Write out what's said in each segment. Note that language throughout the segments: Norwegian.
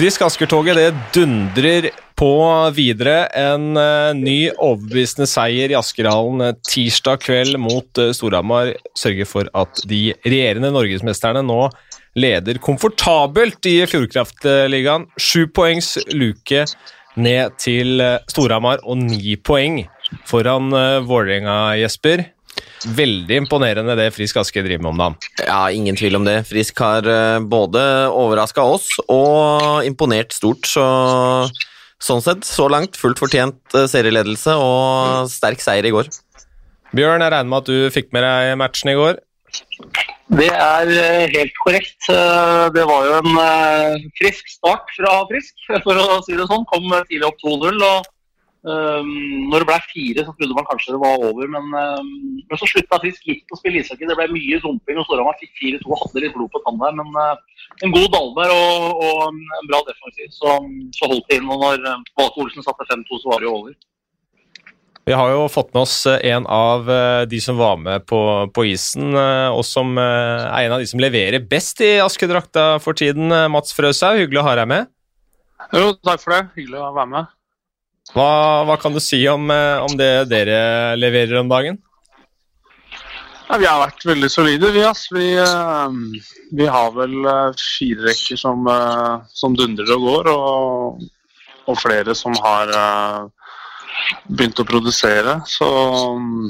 Frisk Asker-toget det dundrer på videre. En uh, ny overbevisende seier i Askerhallen uh, tirsdag kveld mot uh, Storhamar sørger for at de regjerende norgesmesterne nå leder komfortabelt i Fjordkraftligaen. Sju poengs luke ned til Storhamar og ni poeng foran Vålerenga, Jesper. Veldig imponerende det Frisk Aske driver med om dagen. Ja, ingen tvil om det. Frisk har eh, både overraska oss og imponert stort. Så sånn sett, så langt, fullt fortjent eh, serieledelse og sterk seier i går. Bjørn, jeg regner med at du fikk med deg matchen i går? Det er eh, helt korrekt. Det var jo en frisk start fra Frisk, for å si det sånn. Kom tidlig opp 2-0. og Um, når det ble fire, så trodde man kanskje det var over, men, um, men så slutta Frisk litt å spille ishockey. Det ble mye dumping, og Storhamar fikk 4-2 og hadde litt blod på tann der. Men uh, en god Dalberg og, og, en bra defensiv, så, så holdt det inn. Og når uh, Valke Olsen satte 5-2, så var det jo over. Vi har jo fått med oss uh, en av de som var med på, på isen, og som er en av de som leverer best i Askedrakta for tiden. Mats Frøshaug, hyggelig å ha deg med. Jo, takk for det. Hyggelig å være med. Hva, hva, kan du si om, eh, om, det dere leverer om dagen? Ja, vi har vært veldig solide, vi. Ass. Vi, uh, vi har vel uh, fire rekker som, som, dundrer og går, og, og flere som har begynt å produsere. Så um,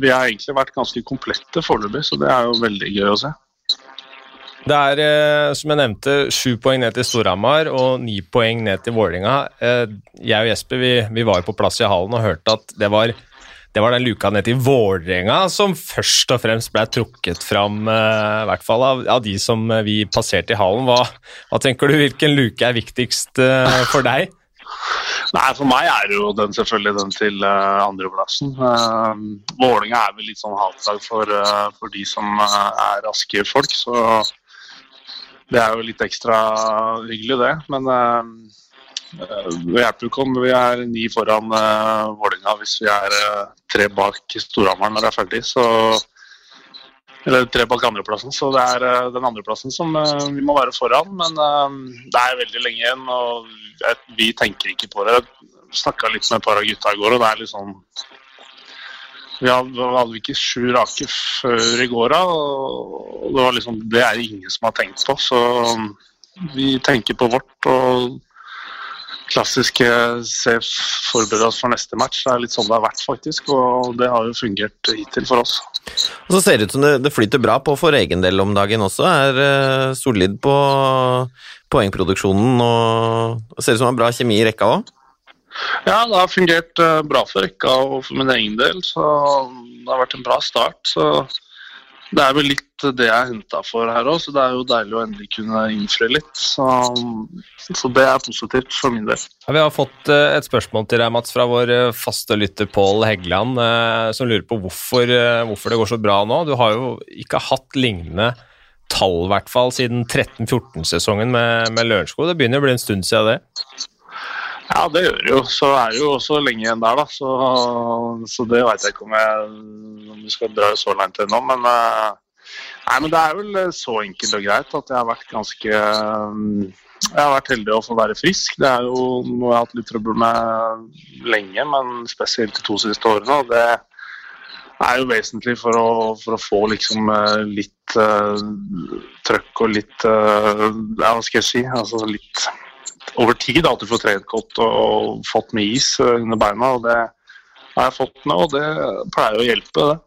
vi har egentlig vært ganske komplette foreløpig, så det er jo veldig gøy å se. Det er, eh, som jeg nevnte, sju poeng ned til Storhamar og ni poeng ned til Vålerenga. Eh, jeg og Jesper vi, vi var på plass i hallen og hørte at det var, det var den luka ned til Vålerenga som først og fremst ble trukket fram, eh, i hvert fall av, av, de som vi passerte i hallen. Hva, hva tenker du, hvilken luke er viktigst for deg? Nei, For meg er det jo den selvfølgelig den til uh, andreplassen. Uh, Vålinga er vel litt sånn hatlag for, uh, for de som uh, er raske folk. Så det er jo litt ekstra hyggelig, det. Men det hjelper jo ikke om vi er ni foran uh, Vålerenga hvis vi er uh, tre bak Storhamar når det er ferdig. Så, eller tre bak andreplassen. Så det er uh, den andreplassen som uh, vi må være foran. Men det er veldig lenge igjen, og vi tenker ikke på det. Jeg snakka litt med et par av gutta i går, og det er litt sånn vi hadde, hadde vi ikke sju rake før i går og det, var liksom, det er ingen som har tenkt på. Så vi tenker på vårt og klassiske se forberede oss for neste match. Det er litt sånn det har vært, faktisk, og det har jo fungert hittil for oss. Og så ser det ut som det, flyter bra på for egen del om dagen også. Er uh, solid på poengproduksjonen og ser ut som det er bra kjemi i rekka òg? Ja, det har fungert eh, bra for rekka og for min egen del. Så det har vært en bra start. Så det er vel litt det jeg er henta for her òg, så det er jo deilig å endelig kunne innfri litt. Så, så, det er positivt for min del. Ja, vi har fått eh, et spørsmål til deg, Mats, fra vår eh, faste lytter Pål Heggeland, som lurer på hvorfor, hvorfor, det går så bra nå. Du har jo ikke hatt lignende tall, i hvert fall, siden 13-14-sesongen med, med Lørenskog. Det begynner å bli en stund siden det? Ja, det gjør det jo. Så er det jo også lenge igjen der, da. Så, så det veit jeg ikke om, jeg, om vi skal dra så langt ennå. Men, eh, nei, men det er vel så enkelt og greit at jeg har vært ganske eh, Jeg har vært heldig å få være frisk. Det er jo noe jeg har hatt litt trøbbel med lenge, men spesielt de to siste årene. og det er jo vesentlig for å, for å få liksom eh, litt uh, trøkk og litt uh, Ja, hva skal jeg si? Altså litt over tid at du får trent godt og fått med is under beina. og Det har jeg fått nå, og det pleier å hjelpe, det.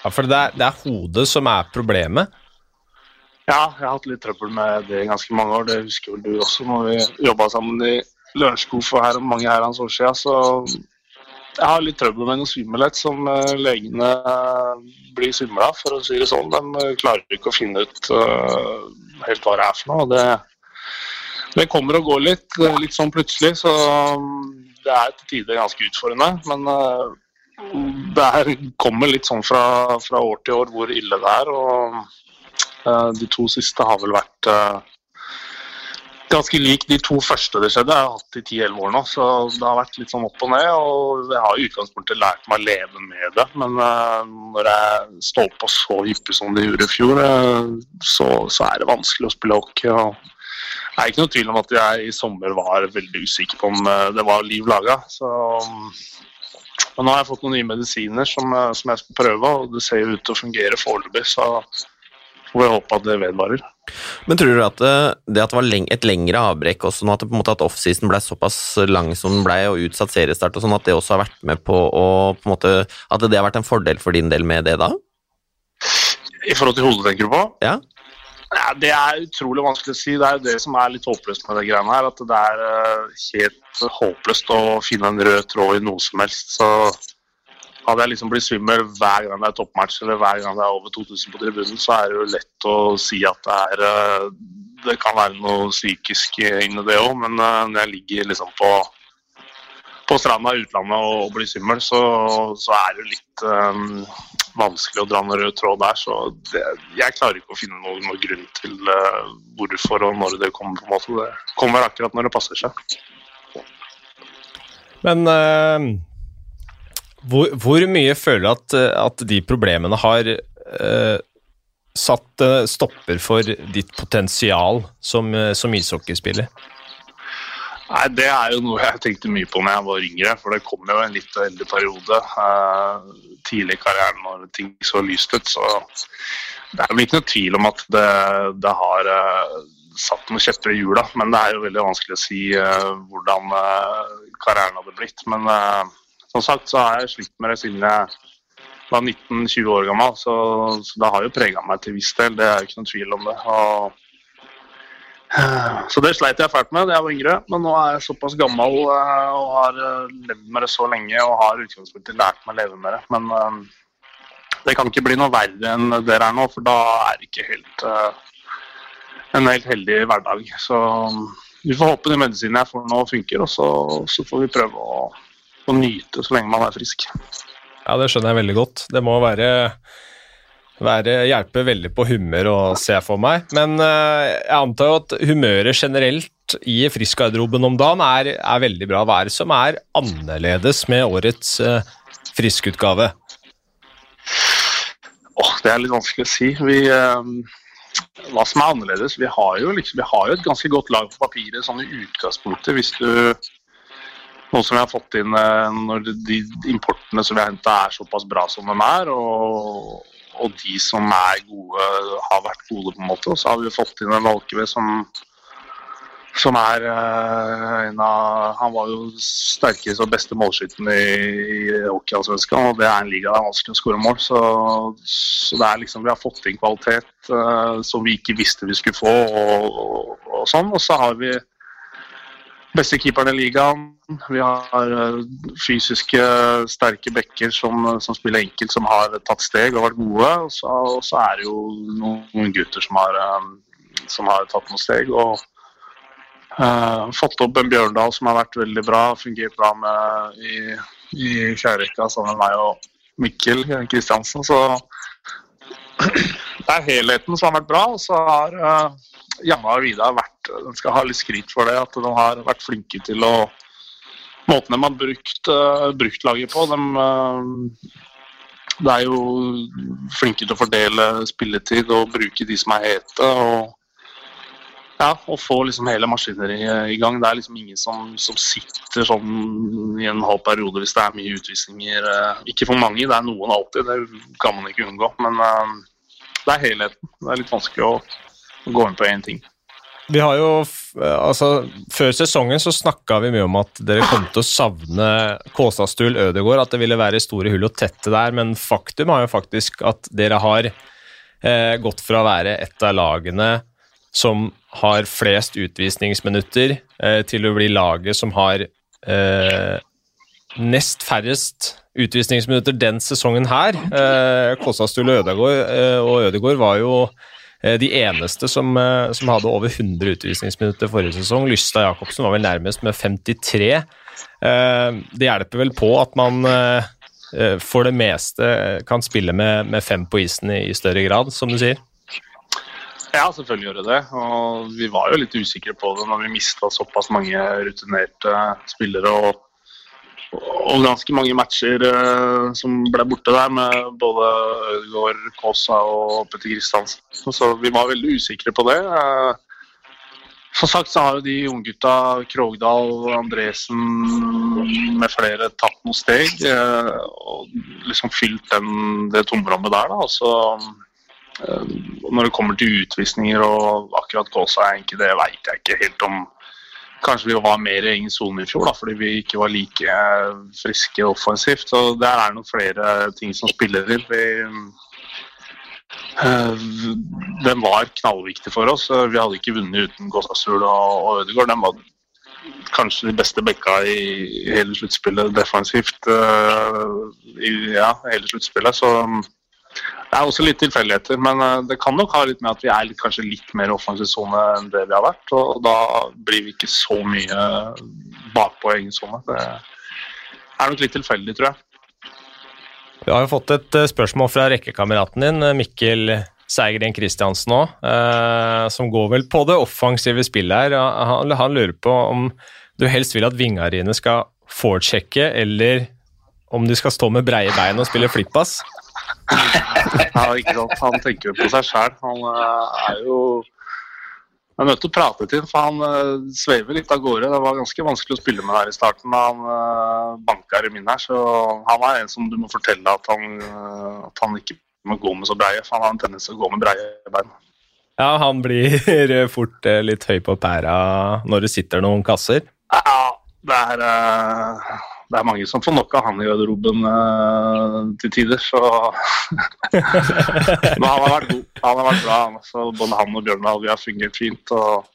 Ja, For det er, det er hodet som er problemet? Ja, jeg har hatt litt trøbbel med det i ganske mange år. Det husker vel du også når vi jobba sammen i Lørenskog for her, mange herrens år siden. Så jeg har litt trøbbel med noe svimmelhet som eh, legene blir svimla av, for å si det sånn. De klarer ikke å finne ut uh, helt hva det er for noe. og det det kommer og går litt, litt sånn plutselig. Så um, det er til tider ganske utfordrende. Men uh, det her kommer litt sånn fra, fra, år til år hvor ille det er. Og uh, de to siste har vel vært ganske lik de to første det skjedde. Jeg har hatt i 10-11 år nå, så det har vært litt sånn opp og ned. Og jeg har i utgangspunktet lært meg å leve med det. Men når jeg står på så hyppig som det gjorde i fjor, så, så, er det vanskelig å spille hockey. og Det er ikke noe tvil om at jeg i sommer var veldig usikker på om eh, det var liv laga. Men nå har jeg fått noen nye medisiner som, eh, som jeg skal prøve, og det ser ut til å fungere foreløpig. Så får vi håpe at det vedvarer. Men tror du at det, det at det var et lengre avbrekk også at, at offseason ble såpass lang som den ble, og utsatt seriestart og sånn, at det også har vært med på å på en måte, At det har vært en fordel for din del med det da? I forhold til hodet, tenker du på? Ja. Ja, det er utrolig vanskelig å si. Det er jo det som er litt håpløst med det greiene her. At det er eh, helt håpløst å finne en rød tråd i noe som helst. Så hadde jeg liksom blitt svimmel hver gang det er toppmatch eller hver gang det er over 2000 på tribunen, så er det jo lett å si at det er eh, Det kan være noe psykisk inni det òg, men eh, når jeg ligger liksom på på stranda i utlandet og, bli svimmel, så, så, er det litt um, vanskelig å dra noen rød tråd der. Så det, jeg klarer ikke å finne noen, noen grunn til uh, hvorfor og når det kommer. på en måte. Det kommer akkurat når det passer seg. Men uh, hvor, hvor, mye føler du at, at de problemene har uh, satt stopper for ditt potensial som, som ishockeyspiller? Nei, Det er jo noe jeg tenkte mye på når jeg var yngre. For det kom jo en litt eldre periode eh, tidlig i karrieren når ting så lyst ut. Så det er vel ikke noe tvil om at det, det har eh, satt noen kjepper i hjula. Men det er jo veldig vanskelig å si eh, hvordan karrieren hadde blitt. Men som sagt så har jeg slitt med det siden jeg var 19-20 år gammel. Så, så det har jo prega meg til viss del. Det er jo ikke noen tvil om det. Og så det sleit jeg fælt med da jeg var yngre, men nå er jeg såpass gammel eh, og har eh, levd med det så lenge og har utgangspunktet lært meg å leve med det. Men eh, det kan ikke bli noe verre enn det er nå, for da er det ikke helt en helt heldig hverdag. Så vi får håpe de medisinene jeg får nå funker, og så, så får vi prøve å, å nyte så lenge man er frisk. Ja, det skjønner jeg veldig godt. Det må være være, hjelpe veldig på humør å se for meg. Men uh, jeg antar jo at humøret generelt i Frisk-garderoben om dagen er, er, veldig bra. Hva er det som er annerledes med årets uh, Frisk-utgave? Oh, det er litt vanskelig å si. Vi, uh, hva som er annerledes? Vi har, jo, liksom, vi har et ganske godt lag på papiret sånn i utgangspunktet. Hvis du noe som vi har fått inn når de importene som vi har henta er såpass bra som de er. og og de som er gode, har vært gode, på en måte. Og så har vi fått inn en Valkeve som, som er uh, en av Han var jo sterkeste og beste målskytten i, i svenska, og det er en liga der er vanskelig å skåre mål. Så, så, det er liksom, vi har fått inn kvalitet uh, som vi ikke visste vi skulle få, og, og, og sånn. Og så har vi beste keeperen i ligaen. Vi har eh, fysiske, sterke backer som, som, spiller enkelt, som har tatt steg og vært gode. Og så, og så er det jo noen gutter som har, eh, som har tatt noen steg. og uh, fått opp en Bjørndal som har vært veldig bra, fungert bra med i, i fjærrekka sammen med meg og Mikkel Kristiansen. Så det er helheten som har vært bra. Og så har uh, Janne og Vida vært De skal ha litt skryt for det, at de har vært flinke til å Måten de har brukt, uh, brukt laget på. De, uh, de er jo flinke til å fordele spilletid og bruke de som er hete. og ja, og få liksom hele maskineriet i gang. Det er liksom ingen som, som, sitter sånn i en halv periode hvis det er mye utvisninger. Eh, ikke for mange, det er noen alltid, det kan man ikke unngå. Men det er helheten. Det er litt vanskelig å gå inn på én ting. Vi har jo, altså, Før sesongen så snakka vi mye om at dere kom til å savne Kåsastul Ødegård, at det ville være store hull å tette der, men faktum er jo faktisk at dere har eh, gått fra å være et av lagene som har flest utvisningsminutter, eh, til å bli laget som har eh, nest færrest utvisningsminutter den sesongen her. Eh, Kåsastul Ødegård, eh, og Ødegård var jo Eh, de eneste som, eh, som, hadde over 100 utvisningsminutter forrige sesong. Lystad Jacobsen var vel nærmest med 53. Eh, det hjelper vel på at man for det meste kan spille med, med fem på isen i, større grad, som du sier? Ja, selvfølgelig gjør det det. Og vi var jo litt usikre på det når vi mista såpass mange rutinerte spillere. og og ganske mange matcher uh, som ble borte der, med både Ødegaard, Kaasa og Petter Kristiansen. Så vi var veldig usikre på det. Uh, som sagt så har jo de unggutta, Krogdal, Andresen med flere, tatt noen steg. Eh, og liksom fylt den, det tomrommet der, da. Så, eh, når det kommer til utvisninger og akkurat Kaasa, det veit jeg ikke helt om Kanskje vi var mer i egen sone i fjor da, fordi vi ikke var like friske offensivt. Så Der er det noen flere ting som spiller inn. Vi, Eh, den var knallviktig for oss. Vi hadde ikke vunnet uten Gåsasul og, og Ødegaard. Den var kanskje de beste bekka i hele sluttspillet defensivt. Uh, i ja, hele sluttspillet. Så det er også litt tilfeldigheter. Men uh, det kan nok ha litt med at vi er litt, kanskje litt mer offensiv sone enn det vi har vært. Og da blir vi ikke så mye bakpå egen sone. Det er nok litt tilfeldig, tror jeg. Vi har jo fått et eh, spørsmål fra rekkekameraten din, eh, Mikkel Seigren Kristiansen òg, eh, som går vel på det offensive spillet her. Han, han, lurer på om du helst vil at vingariene skal foresjekke, eller om de skal stå med breie bein og spille flippass? ja, ikke sant. Han tenker jo på seg sjæl. Han er jo jeg møtte nødt til å prate til ham, for han uh, sveiver litt av gårde. Det var ganske vanskelig å spille med her i starten. Han uh, banka i min her, så han er en som du må fortelle at han, at han ikke må gå med så breie, for han har en tendens til å gå med breie bein. Ja, han blir fort litt høy på pæra når det sitter noen kasser? Ja, det er det er mange som får nok av han i garderoben uh, til tider, så Men han har vært god. Han har vært bra. Så både han og Bjørnar vi har fungert fint. og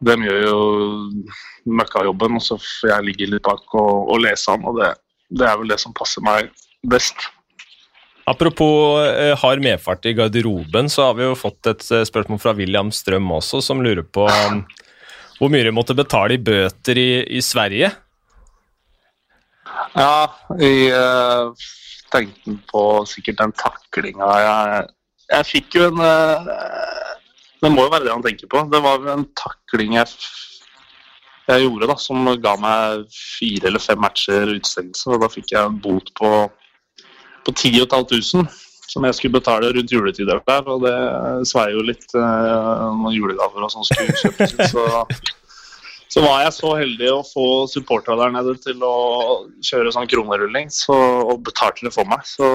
De gjør jo møkkajobben, og så får jeg ligge litt bak og, og lese han. og det, det, er vel det som passer meg best. Apropos eh, hard medfart i garderoben, så har vi jo fått et eh, spørsmål fra William Strøm også, som lurer på um, hvor mye de måtte betale i bøter i, i Sverige ja, jeg uh, tenkte på sikkert den taklinga. Jeg, jeg fikk jo en uh, Det må jo være det han tenker på. Det var en takling jeg, jeg gjorde da, som ga meg fire eller fem matcher utestengelse. Da fikk jeg en bot på, på 10 500 som jeg skulle betale rundt juletid. der. Og det svei jo litt uh, noen julegaver og sånn skulle kjøpes. Så så var jeg så heldig å få supporterne der nede til å kjøre sånn kronerulling, så, og betalte det for meg. Så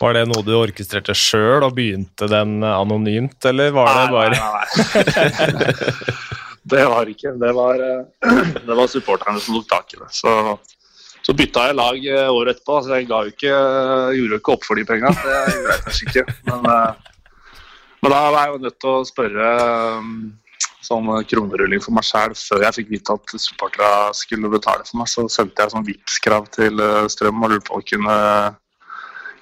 var det noe du orkestrerte sjøl og begynte den anonymt, eller var det bare Nei, nei, nei. det var ikke. Det var, det var supporterne som tok tak i det. Så, så bytta jeg lag eh, året etterpå. Så jeg ikke, gjorde jo ikke opp for de penga. Det gjorde jeg kanskje ikke. Men, eh, men da var jeg jo nødt til å spørre sånn kronerulling for meg sjæl før jeg fikk vite at supporterne skulle betale for meg. Så sendte jeg sånn Vipps-krav til eh, Strøm og lurte på om jeg kunne,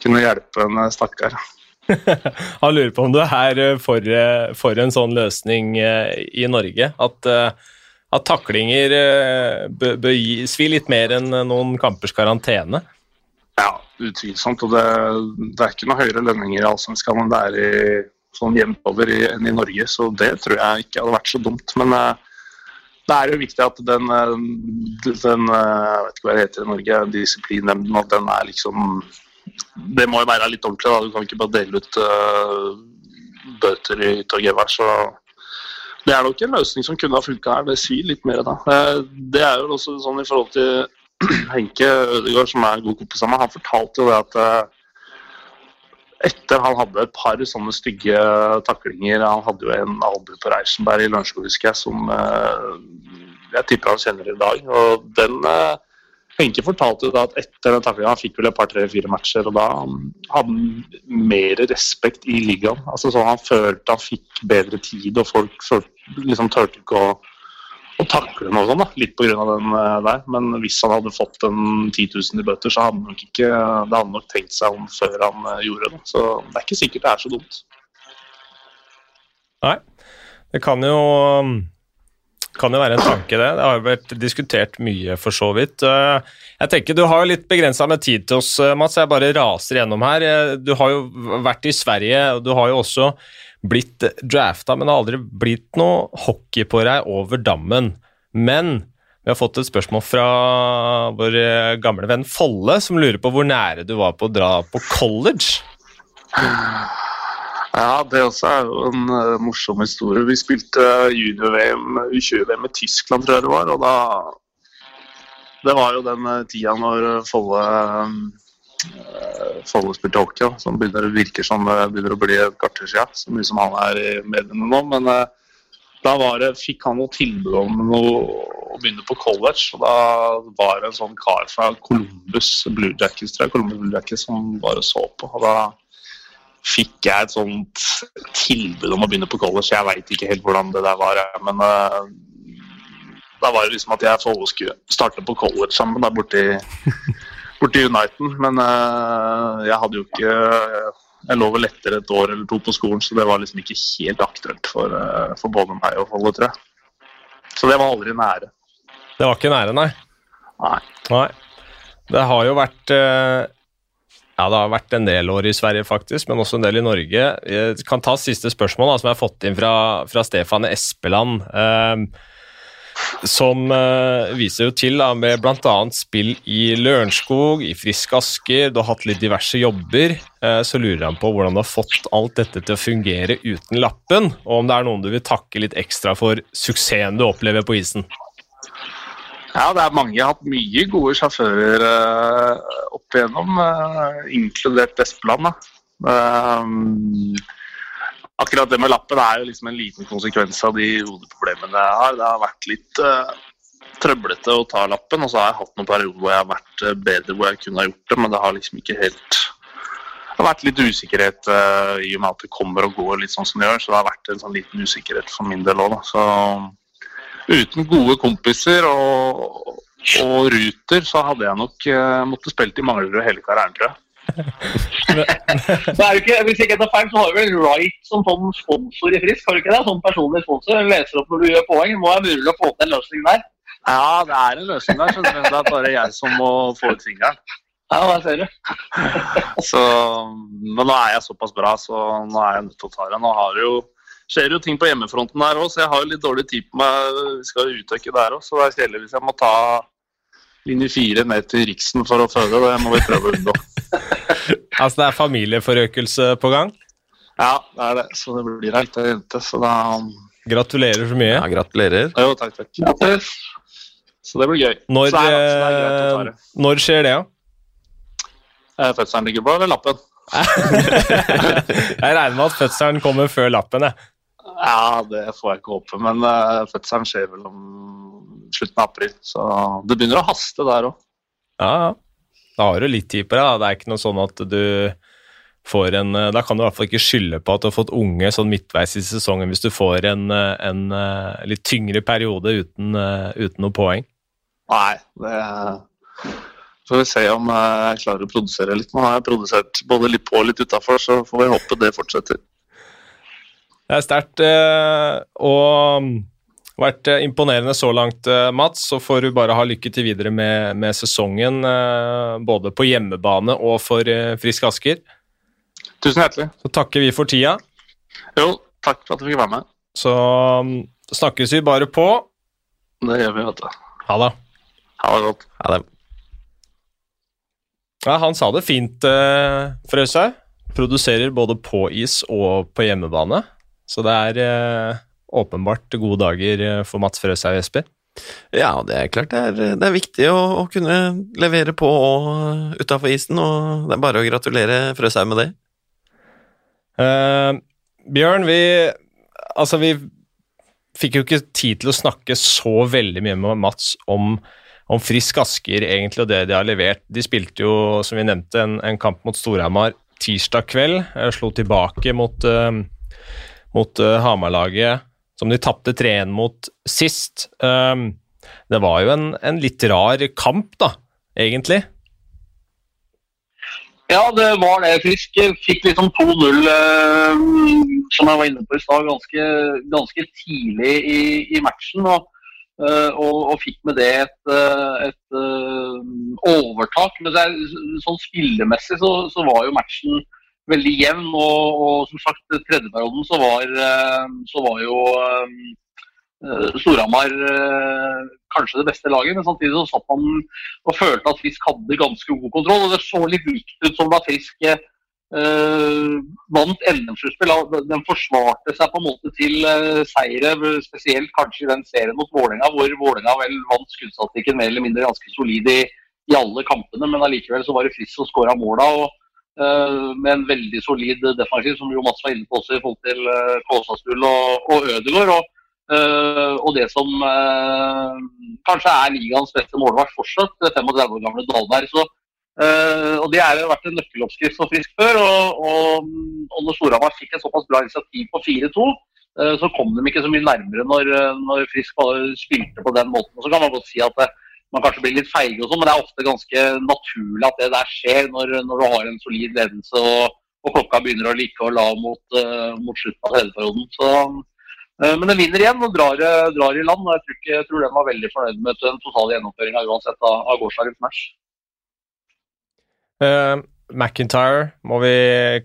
kunne hjelpe en stakkar. Han lurer på om du er her eh, for, eh, for en sånn løsning i Norge. At, at taklinger bør, bør svi litt mer enn noen kampers karantene? Ja, utvilsomt. Og det, det er ikke noe høyere lønninger i Allsvenskan enn det er i sånn jevnt over enn i Norge, så det tror jeg ikke hadde vært så dumt. Men uh, det er jo viktig at den, uh, den uh, jeg vet ikke hva det heter i Norge, disiplinnemnden, at den er liksom Det må jo være litt ordentlig, da. Du kan ikke bare dele ut bøter i hytte og gevær. Så det er nok en løsning som kunne ha funka her. Det svir litt mer da. Det er jo også sånn i forhold til Henke Ødegaard, som er en god kompis av meg, han fortalte jo det at etter han hadde et par sånne stygge taklinger Han hadde jo en albue på Reichenberg i Lørenskog, husker jeg, som eh, jeg tipper han kjenner i dag. Og den eh, Henke fortalte da at etter den taklinga Han fikk vel et par, tre, fire matcher, og da hadde han mer respekt i ligaen. Altså sånn Han følte han fikk bedre tid, og folk liksom turte ikke å takle noe sånt, da. litt pga. den uh, der. Men hvis han hadde fått en 10 000 i bøter, så hadde han nok ikke det hadde nok tenkt seg om før han uh, gjorde det. Så det er ikke sikkert det er så dumt. Nei, det kan jo kan jo være en tanke, det. Det har vært diskutert mye, for så vidt. Eh, jeg tenker Du har jo litt begrensa med tid til oss, Mats. Jeg bare raser gjennom her. Du har jo vært i Sverige, og du har jo også blitt drafta, men det har aldri blitt noe hockey på deg over dammen. Men vi har fått et spørsmål fra vår gamle venn Folle, som lurer på hvor nære du var på å dra på college. Ja, det også er jo en uh, morsom historie. Vi spilte junior-VM, U20-VM i Tyskland, tror jeg det var. Og da Det var jo den uh, tida når Folle uh, Folle spilte hockey, som begynner, virker som det begynner å bli et kvarter siden. Så mye som han er i mediene nå. Men da det, fikk han noe tilbud om noe, å begynne på college. og Da var det en sånn kar fra Columbus Blue Jackets, tror jeg, Columbus Blue Jackets som bare så på. og da fikk jeg et sånt tilbud om å begynne på college. Jeg veit ikke helt hvordan det der var, men uh, da var det liksom at jeg Follo skulle starte på college sammen der borte borti, borti Uniten. Men uh, jeg hadde jo ikke Jeg lå vel lettere et år eller to på skolen, så det var liksom ikke helt aktuelt for, uh, for både meg og Follo, tror jeg. Så det var aldri nære. Det var ikke nære, nei? Nei. nei. Det har jo vært ja, det har vært en del år i Sverige, faktisk, men også en del i Norge. Jeg kan ta siste spørsmål, da, som jeg har fått inn fra, fra Stefan Espeland. Eh, som eh, viser jo til da, med bl.a. spill i Lørenskog, i Frisk Asker, du har hatt litt diverse jobber. Eh, så lurer han på hvordan du har fått alt dette til å fungere uten lappen, og om det er noen du vil takke litt ekstra for suksessen du opplever på isen. Ja, det er mange. Jeg har hatt mye gode sjåfører uh, opp igjennom, inkludert Espeland. Uh, akkurat det med lappen er jo liksom en liten konsekvens av de hodeproblemene jeg har. Det har vært litt uh, trøblete å ta lappen, og så har jeg hatt noen perioder hvor jeg har vært bedre hvor jeg kunne ha gjort det, men det har liksom ikke helt det har vært litt usikkerhet i og med at det kommer og går litt sånn som det gjør, så det har vært en sånn liten usikkerhet for min del òg, da. Så uten gode kompiser og, og ruter, så hadde jeg nok uh, måttet spilt i Manglerud hele karrieren, tror jeg. ikke, hvis ikke jeg tar feil, så har du vel Wright som sånn sponsor i Frisk? Har du ikke det? Sånn personlig sponsor? Leser opp når du gjør poeng. Må være mulig å få til en løsning der? Ja, det er en løsning der. Så det er bare jeg som må få ut fingeren. Ja, der ser du. så, men nå er jeg såpass bra, så nå er jeg nødt til å ta det. Nå har jo skjer jo ting på hjemmefronten der òg, så jeg har jo litt dårlig tid på meg. Vi skal utøkke der òg, så det er kjedelig hvis jeg må ta linje fire ned til Riksen for å føde. Det må vi prøve å unngå. altså det er familieforøkelse på gang? Ja, det er det. Så det blir ei lita jente. Så da Gratulerer så mye. Ja, gratulerer. Jo, takk, takk. Grattis. Så det blir gøy. Når, det er, det er når skjer det, da? Ja? Fødselen ligger på, eller lappen? jeg regner med at fødselen kommer før lappen, jeg. Ja, det får jeg ikke håpe, men uh, fødselen skjer vel om slutten av april. Så det begynner å haste der òg. Ja, ja. Da har du litt tid på deg. Det er ikke noe sånn at du får en eh, Da kan du i hvert fall ikke skylde på at du har fått unge sånn midtveis i sesongen hvis du får en, eh, en litt tyngre periode uten, uten noe poeng. Nei, det så får vi se om jeg klarer å produsere litt. Nå har jeg produsert både litt på og litt utafor, så får vi håpe det fortsetter. Det er sterkt eh, og vært eh, imponerende så langt, eh, Mats. Så får du bare ha lykke til videre med, med sesongen, både på hjemmebane og for Frisk Asker. Tusen hjertelig. Så takker vi for tida. Jo, takk for at du fikk være med. Så snakkes vi bare på. Det gjør vi, vet du. Ha det. Ha det godt. Ha det. Ja, han sa det fint, Frøshaug. Produserer både på is og på hjemmebane. Så det er eh, åpenbart gode dager eh, for Mats Frøshaug Jesper. Ja, det er klart det er, det er viktig å, å, kunne levere på og utafor isen, og det er bare å gratulere Frøshaug med det. Uh, Bjørn, vi Altså, vi fikk jo ikke tid til å snakke så veldig mye med Mats om, om Frisk Asker egentlig og det de har levert. De spilte jo, som vi nevnte, en, en kamp mot Storhamar tirsdag kveld. Jeg slo tilbake mot uh, mot uh, Hamar-laget, som de tapte 3-1 mot sist. Um, det var jo en, en, litt rar kamp, da, egentlig. Ja, det var det. Frisk fikk liksom 2-0, uh, som jeg var inne på i stad, ganske, ganske, tidlig i, i matchen. Og, uh, og, og, fikk med det et, eh, et overtak. Men det, sånn spillemessig så, så var jo matchen veldig jevn. Og, og som sagt, tredjeperioden så var, eh, så var jo uh, Storhamar uh, kanskje det beste laget, men samtidig så satt man og følte at Frisk hadde ganske god kontroll. og Det så litt likt ut som da Frisk Uh, vant NM-sluttspill. Den forsvarte seg på en måte til seire, spesielt kanskje i den serien mot Vålerenga, hvor Vålerenga vel vant skuddstatikken mer eller mindre ganske solid i, i alle kampene, men allikevel så var det Frisk som skåra måla. Og, med en veldig solid defensiv, som jo Mats var inne på også i forhold til uh, Kåsastull og, og Ødegaard. Og, og det som kanskje er ligaens beste målvakt fortsatt, 35 år gamle Dahlberg. så og Det har vært en nøkkeloppskrift for Frisk før. og, og, og Når Storhamar fikk et såpass bra initiativ på 4-2, uh, eh, så kom de ikke så mye nærmere når, når Frisk spilte på den måten. Og Så kan man godt si at man kanskje blir litt feige, og sånn, men det er ofte ganske naturlig at det der skjer når, når du har en solid ledelse og, og klokka begynner å like å la mot, uh, mot slutten av tredjeperioden. Så, men den vinner igjen og drar, drar, i land. og Jeg tror, ikke, jeg tror den var veldig fornøyd med den totale gjennomføringa uansett av, av gårsdagens match. Uh, McIntyre må vi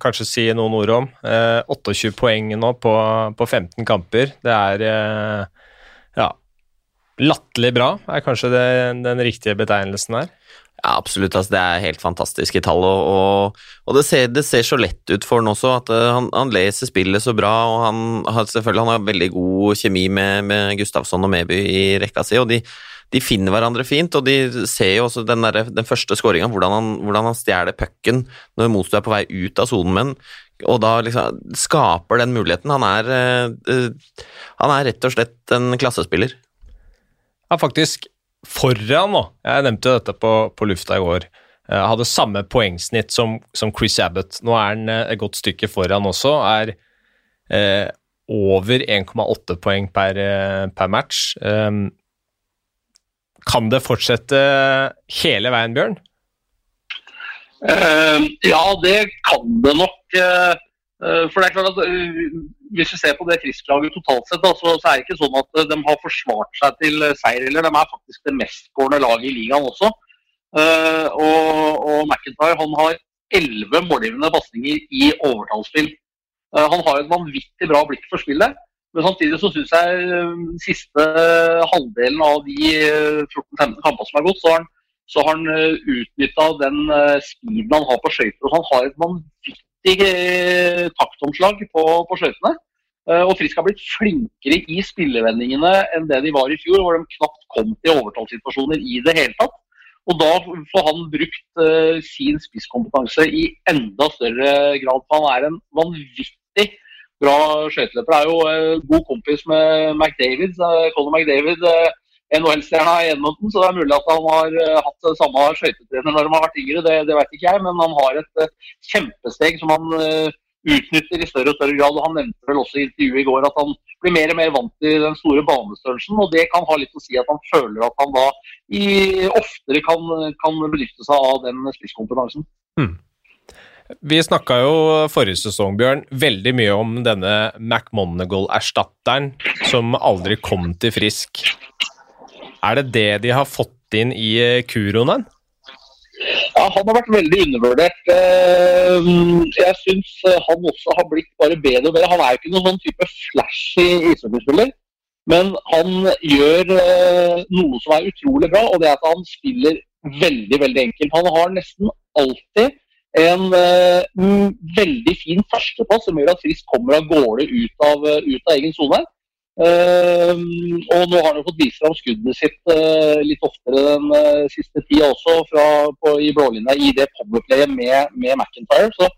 kanskje si noen ord om. Uh, eh, 28 poeng nå på, på 15 kamper. Det er latterlig bra, er kanskje det, den riktige betegnelsen her. Ja, absolutt. Altså, det er helt fantastiske tall. Og, og, det, ser, det, ser, så lett ut for han også. at uh, han, han, leser spillet så bra. og Han har selvfølgelig han har veldig god kjemi med, med Gustavsson og Meby i rekka si. og de de finner hverandre fint, og de ser jo også den, der, den første skåringa, hvordan, han, hvordan han stjeler pucken når motstanderen er på vei ut av sonen, men og da liksom skaper den muligheten. Han er, uh, han er rett og slett en klassespiller. Ja, faktisk foran nå. Jeg nevnte dette på, på lufta i går. Jeg hadde samme poengsnitt som, som Chris Abbott. Nå er han eh, et godt stykke foran også. Er eh, over 1,8 poeng per, per match. Um, kan det fortsette hele veien, Bjørn? Uh, ja, det kan det nok. Uh, for det er klart at Hvis vi ser på det Frisk-laget totalt sett, da, så, så, er det ikke sånn at de har forsvart seg til seier. eller De er faktisk det mestskårende laget i ligaen også. og, og McIntyre han har elleve målgivende pasninger i overtallsspill. han har et vanvittig bra blikk for spillet. Men samtidig så syns jeg eh, siste halvdelen av de 14-15 eh, kampene som er gått, så har han, så han uh, utnytta den speeden han har på skøyter. Han har et vanvittig taktomslag på, på skøytene. Og Frisk har blitt flinkere i spillevendingene enn det de var i fjor, hvor de knapt kom til overtallssituasjoner i det hele tatt. Og da får han brukt uh, sin spisskompetanse i enda større grad. Han er en vanvittig bra skøyteløper. Er jo uh, god kompis med McDavid. Conor McDavid, eh, NHL-stjerna Edmonton, så det er mulig at han har eh, hatt samme skøytetrener når han har vært yngre. Det, det vet ikke jeg, men han har et kjempesteg som han utnytter i større og større grad. og Han nevnte vel også i intervjuet i går at han blir mer og mer vant til den store banestørrelsen. og Det kan ha litt å si at han føler at han da i, oftere kan, kan benytte seg av den spisskompetansen. Hmm. Vi snakka jo forrige sesong, Bjørn, veldig mye om denne McMonagall-erstatteren som aldri kom til Frisk. Er det det de har fått inn i eh, Kuronen? Ja, Han har vært veldig undervurdert. Eh, jeg syns eh, han også har blitt bare bedre og bedre. Han er jo ikke noen sånn type flashy ishockeyspiller, men han gjør noe som er utrolig bra, og det er at han spiller veldig, veldig enkelt. Han har nesten alltid en veldig fin førsteplass som gjør at Frisk kommer av gårde ut av, ut av egen sone. Uh, og nå har han jo fått vist fram skuddet sitt uh, litt oftere den siste tida også fra, på, i blålinja i det powerplayet med, med McIntyre. Så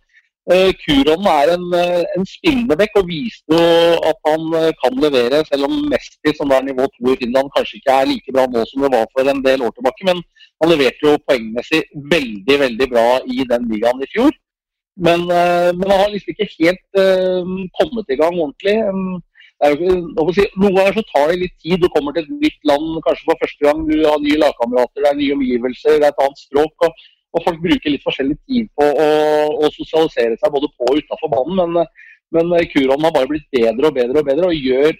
Kuron er en, en spillende bekk og viste jo at han kan levere, selv om Mesti, som er nivå to i Finland, kanskje ikke er like bra nå som det var for en del år tilbake. Men han leverte jo poengmessig veldig veldig bra i den ligaen i fjor. Men, men han har liksom ikke helt uh, kommet i gang ordentlig. Si, noen ganger så tar det litt tid. Du kommer til et nytt land kanskje for første gang. Du har nye lagkamerater, det er nye omgivelser, det er et annet språk. Og, og folk bruker litt forskjellig tid på å, å sosialisere seg både på og utafor banen. Men, men Kuron har bare blitt bedre og bedre og bedre og gjør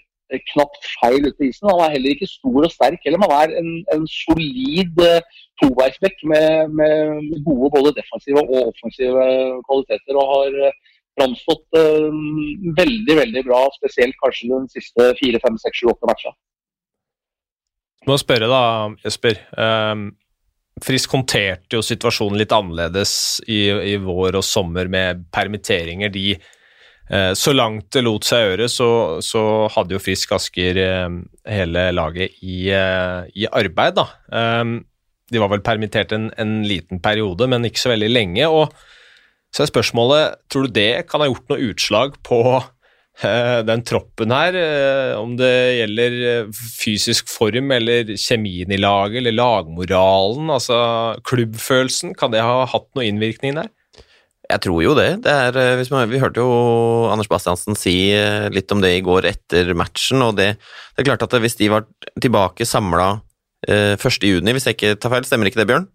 knapt feil ute på isen. Han er heller ikke stor og sterk, heller, men han er en, en solid uh, toveisbekk med, med, gode både defensive og offensive kvaliteter. Og har uh, framstått uh, veldig veldig bra, spesielt kanskje den siste fire, fem, seks, sju, åtte matcha. Må spørre da, Jesper. Um, Frisk håndterte jo situasjonen litt annerledes i, i vår og sommer med permitteringer. De, uh, så langt det lot seg gjøre, så, så hadde jo Frisk Asker uh, hele laget i, uh, i arbeid, da. Um, de var vel permittert en, en, liten periode, men ikke så veldig lenge. og Så er spørsmålet, tror du det kan ha gjort noe utslag på Eh, den troppen her, eh, om det gjelder eh, fysisk form eller kjemien i laget eller lagmoralen, altså klubbfølelsen, kan det ha hatt noe innvirkning der? Jeg tror jo det. det er, man, vi hørte jo Anders Bastiansen si litt om det i går etter matchen, og det, det er klart at hvis de var tilbake samla eh, 1.6, hvis jeg ikke tar feil, stemmer ikke det, Bjørn?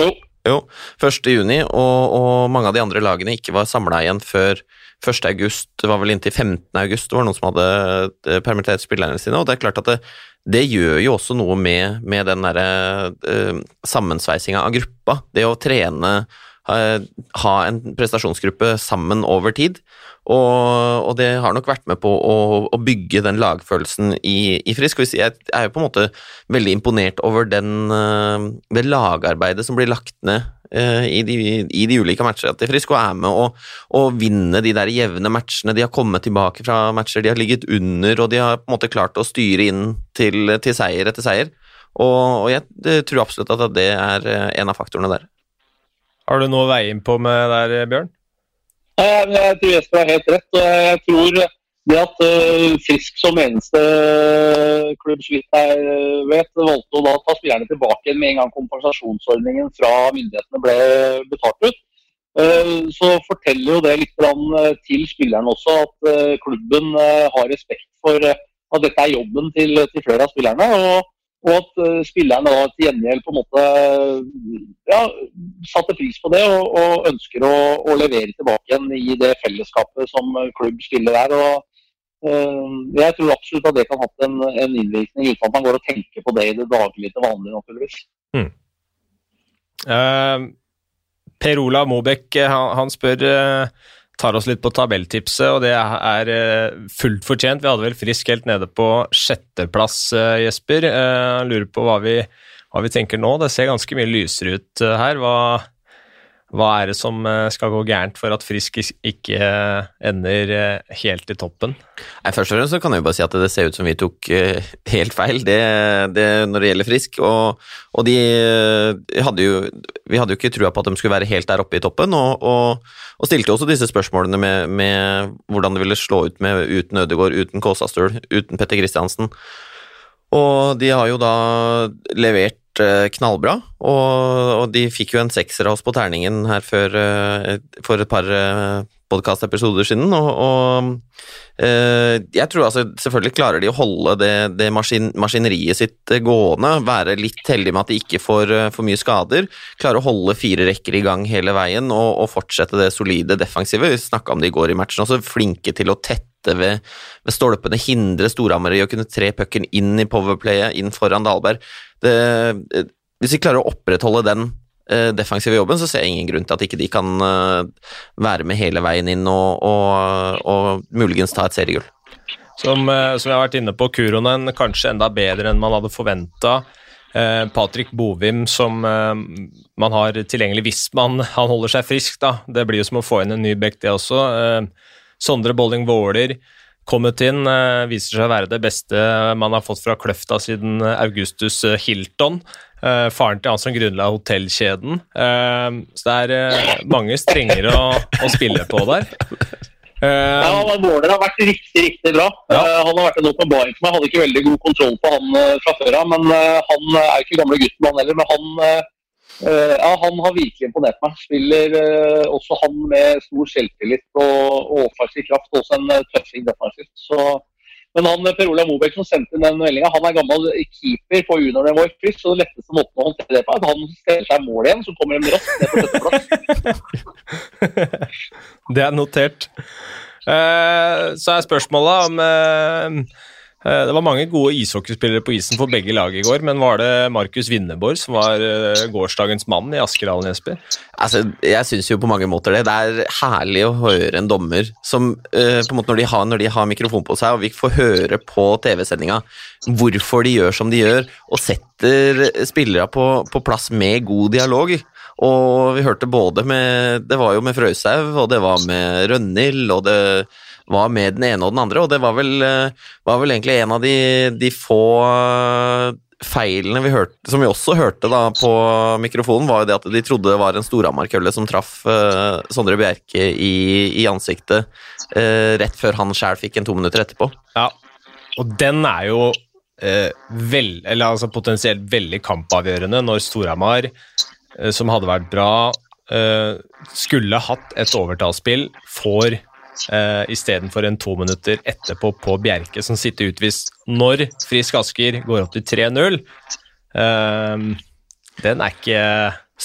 Jo. Jo, 1.6, og, og mange av de andre lagene ikke var samla igjen før 1. august, det var vel inntil 15. august det var noen som hadde eh, permittert spillerne sine. og Det er klart at det, det gjør jo også noe med, med den derre uh, sammensveisinga av gruppa. Det å trene, ha en prestasjonsgruppe sammen over tid. Og, og, det har nok vært med på å, å bygge den lagfølelsen i, i Frisk. Jeg er jo på en måte veldig imponert over den, uh, det lagarbeidet som blir lagt ned Eh, i de, i de ulike matchene til Frisk og er med å, å vinne de der jevne matchene. De har kommet tilbake fra matcher de har ligget under, og de har på en måte klart å styre inn til, til seier etter seier. Og, og jeg tror absolutt at det er eh, en av faktorene der. Har du noe å veie inn på med der, Bjørn? Jeg tror Jesper har helt rett. jeg tror det at uh, Frisk som eneste klubb så vidt jeg vet, valgte å da ta spillerne tilbake med en gang kompensasjonsordningen fra myndighetene ble betalt ut, så forteller jo det litt til spillerne også at klubben har respekt for at dette er jobben til, til flere av spillerne. og og at uh, spillerne da til gjengjeld på en måte ja, satte pris på det og, og ønsker å, å, levere tilbake igjen i det fellesskapet som klubb spiller der. Og, uh, jeg tror absolutt at det kan ha hatt en, en, innvirkning, uten at man går og tenker på det i det daglige til vanlig, naturligvis. Mm. Uh, per Olav Mobekk eh, han, han, spør tar oss litt på tabelltipset, og det er uh, fullt fortjent. Vi hadde vel Frisk helt nede på sjetteplass, Jesper. Jeg lurer på hva vi, hva vi, tenker nå. Det ser ganske mye lysere ut her. Hva, hva er det som eh, skal gå gærent for at Frisk ikke eh, ender eh, helt i toppen? Nei, først og fremst så kan jeg jo bare si at det ser ut som vi tok helt feil det, det når det gjelder Frisk. Og, og de hadde jo Vi hadde jo ikke trua på at de skulle være helt der oppe i toppen, og, og, og stilte også disse spørsmålene med, med, hvordan det ville slå ut med uten Ødegaard, uten Kåsastøl, uten Petter Kristiansen. Og de har jo da levert knallbra, og, og, de fikk jo en sekser av oss på terningen her før, eh, for et par eh, podkastepisoder siden, og, og jeg tror altså selvfølgelig klarer de å holde det, det maskin, maskineriet sitt gående, være litt heldige med at de ikke får for mye skader, klare å holde fire rekker i gang hele veien og, og fortsette det solide defensive. Vi snakka om det i går i matchen, også flinke til å tette ved, ved stolpene, hindre Storhamar i å kunne tre pucken inn i powerplayet, inn foran Dahlberg det, eh, hvis vi klarer å opprettholde den eh, defensive jobben, så ser jeg ingen grunn til at ikke de kan eh, være med hele veien inn og, og, og muligens ta et seriegull. Som, som jeg har vært inne på, Kuronen kanskje enda bedre enn man hadde forventa. Eh, Patrick Bovim som man har tilgjengelig hvis man, han holder seg frisk. da. Det blir jo som å få inn en ny back, det også. Sondre Bolling Våler kommet inn. Eh, viser seg å være det beste man har fått fra Kløfta siden Augustus Hilton. Eh, faren til han som grunnla hotellkjeden. Eh, så det er mange strenger å, å spille på der. ja, Våler har vært riktig riktig bra. Ja. han har vært en åpenbaring for meg. Hadde ikke veldig god kontroll på han fra før av. Men han er ikke gamle gutten, han heller. Men han ja, Han har virkelig imponert meg. Spiller uh, også han med stor selvtillit og, og offensiv kraft. Også en uh, tøffing defensivt. Så, men han Per Olav Mobek som sendte inn den meldinga, han er gammel keeper på juniornivå i kryss. Så det letteste måten å håndtere det på, er at han stiller seg mål igjen, så kommer de raskt ned på sjetteplass. det er notert. så er spørsmålet om Eh, det var mange gode ishockeyspillere på isen for begge lag i går, men var det Markus Winneborg som var eh, gårsdagens mann i Askerhallen, Jesper? Altså, jeg syns jo på mange måter det. Det er herlig å høre en dommer som uh, på en måte når de, har, når de har mikrofon på seg, og vi får høre på TV-sendinga hvorfor de gjør som de gjør, og setter spillere på, på plass med god dialog. Og vi hørte både med Det var jo med Frøysaug, og det var med Rønhild, og det var med den ene og den andre, og det var vel, eh, var vel egentlig en av de, de få eh, feilene vi hørte, som vi også hørte da på mikrofonen, var jo det at de trodde det var en Storhamar-kølle som traff uh, Sondre Bjerke i, i ansiktet uh, rett før han sjæl fikk en to minutter etterpå. Ja, og den er jo uh, vel, eller altså potensielt veldig kampavgjørende når Storhamar, som hadde vært bra, skulle hatt et overtallsspill, får uh, istedenfor en to minutter etterpå på Bjerke, som sitter utvist når Frisk Asker går opp til 3-0. Uh, ehm, den er ikke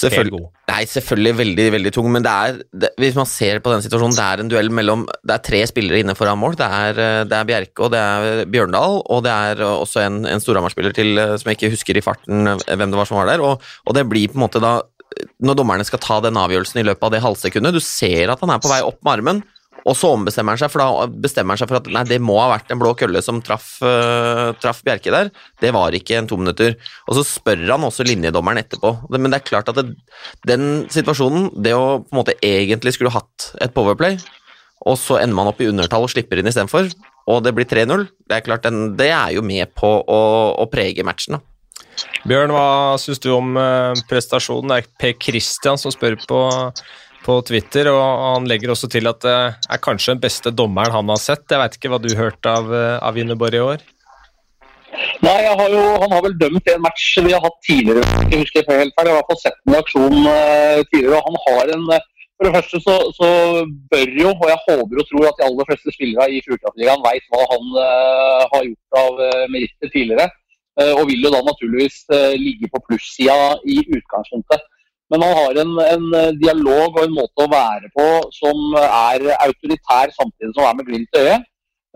helt god. Nei, selvfølgelig veldig veldig tung, men det er, det, hvis man ser på den situasjonen, det er en duell mellom Det er tre spillere inne foran mål. Det er, eh, det er Bjerke, og det er Bjørndal, og det er også en, en Storhamar-spiller til som jeg ikke husker i farten hvem det var som var der. Og, og det blir på en måte da Når dommerne skal ta den avgjørelsen i løpet av det halvsekundet Du ser at han er på vei opp med armen, og så ombestemmer han seg, for da bestemmer han seg for at nei, det må ha vært en blå kølle som traff, uh, traff Bjerke der. Det var ikke en to minutter. Og så spør han også linjedommeren etterpå. Men det er klart at det, den situasjonen, det å på en måte egentlig skulle hatt et powerplay, og så ender man opp i undertall og slipper inn istedenfor, og det blir 3-0, det er klart den, det er jo med på å, å prege matchen. da. Bjørn, hva syns du om uh, prestasjonen? Det er Per Christian som spør på på Twitter, og han legger også til at det er kanskje den beste dommeren han har sett. Jeg veit ikke hva du hørte av, eh, av Inneborg i år? Nei, har jo, Han har vel dømt en match vi har hatt tidligere. Jeg husker ikke helt feil. Jeg har i hvert fall sett en aksjon uh, tidligere. og han har en, uh, For det første så, så, bør jo, og jeg håper og tror at de aller fleste spillere i Fjordkraftligaen veit hva han uh, har gjort av meritter tidligere. og vil jo da naturligvis ligge på plussida i utgangspunktet. Men han har en, en, eh, dialog og en måte å være på som er autoritær samtidig som han er med glimt i øyet.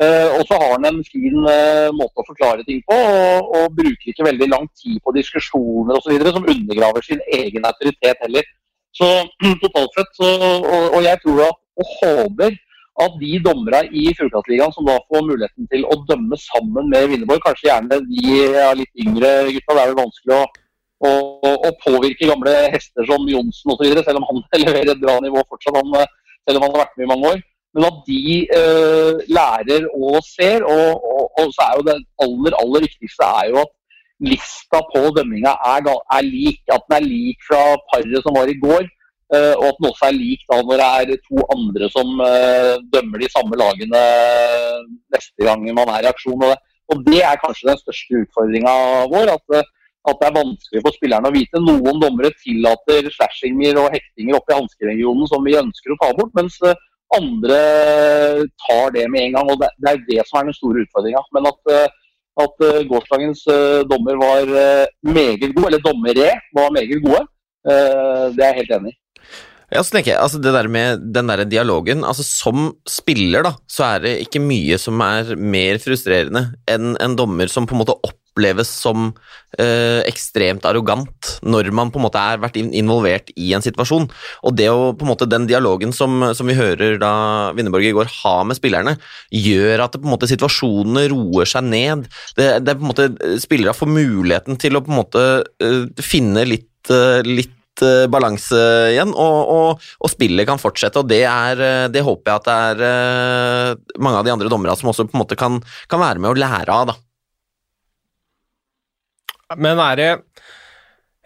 Uh, og så har han en fin uh, måte å forklare ting på, og, og bruker ikke veldig lang tid på diskusjoner osv. som undergraver sin egen autoritet heller. Så totalt sett, så, og, og, jeg tror at, og håper at de dommerne i Fjordkraftligaen som da får muligheten til å dømme sammen med Vinneborg, kanskje gjerne de er litt yngre gutta, det er vel vanskelig å og, og påvirke gamle hester som Johnsen osv., selv om han leverer et bra nivå fortsatt, han, eh, selv om han har vært med i mange år. Men at de eh, lærer og ser. Og, og, og, så er jo det aller, aller viktigste er jo at lista på dømminga er, er, lik. At den er lik fra paret som var i går. Eh, og at den også er lik da når det er to andre som eh, dømmer de samme lagene neste gang man er i aksjon. Og det, og det er kanskje den største utfordringa vår. at at det er vanskelig for spillerne å vite. Noen dommere tillater slashinger og hektinger oppe i hanskeregionen som vi ønsker å ta bort, mens eh, andre tar det med en gang. og Det, er det som er den store utfordringa. Men at, eh, at eh, gårsdagens dommer var meget god, eller dommere var meget gode, det er jeg helt enig i. Ja, så tenker jeg, altså det der med den der dialogen altså Som spiller da, så er det ikke mye som er mer frustrerende enn en dommer som på en måte opp oppleves som eh, ekstremt arrogant når man på en måte er vært involvert i en situasjon. Og det å på en måte den dialogen som, som vi hører da Winneborg i går ha med spillerne, gjør at det, på en måte situasjonene roer seg ned. Det, det er på en måte Spillere får muligheten til å på en måte uh, finne litt, uh, litt balanse igjen, og, og, og, spillet kan fortsette. og Det, er, det håper jeg at det er mange av de andre dommerne som også på en måte kan, kan være med å lære av. da. Men er det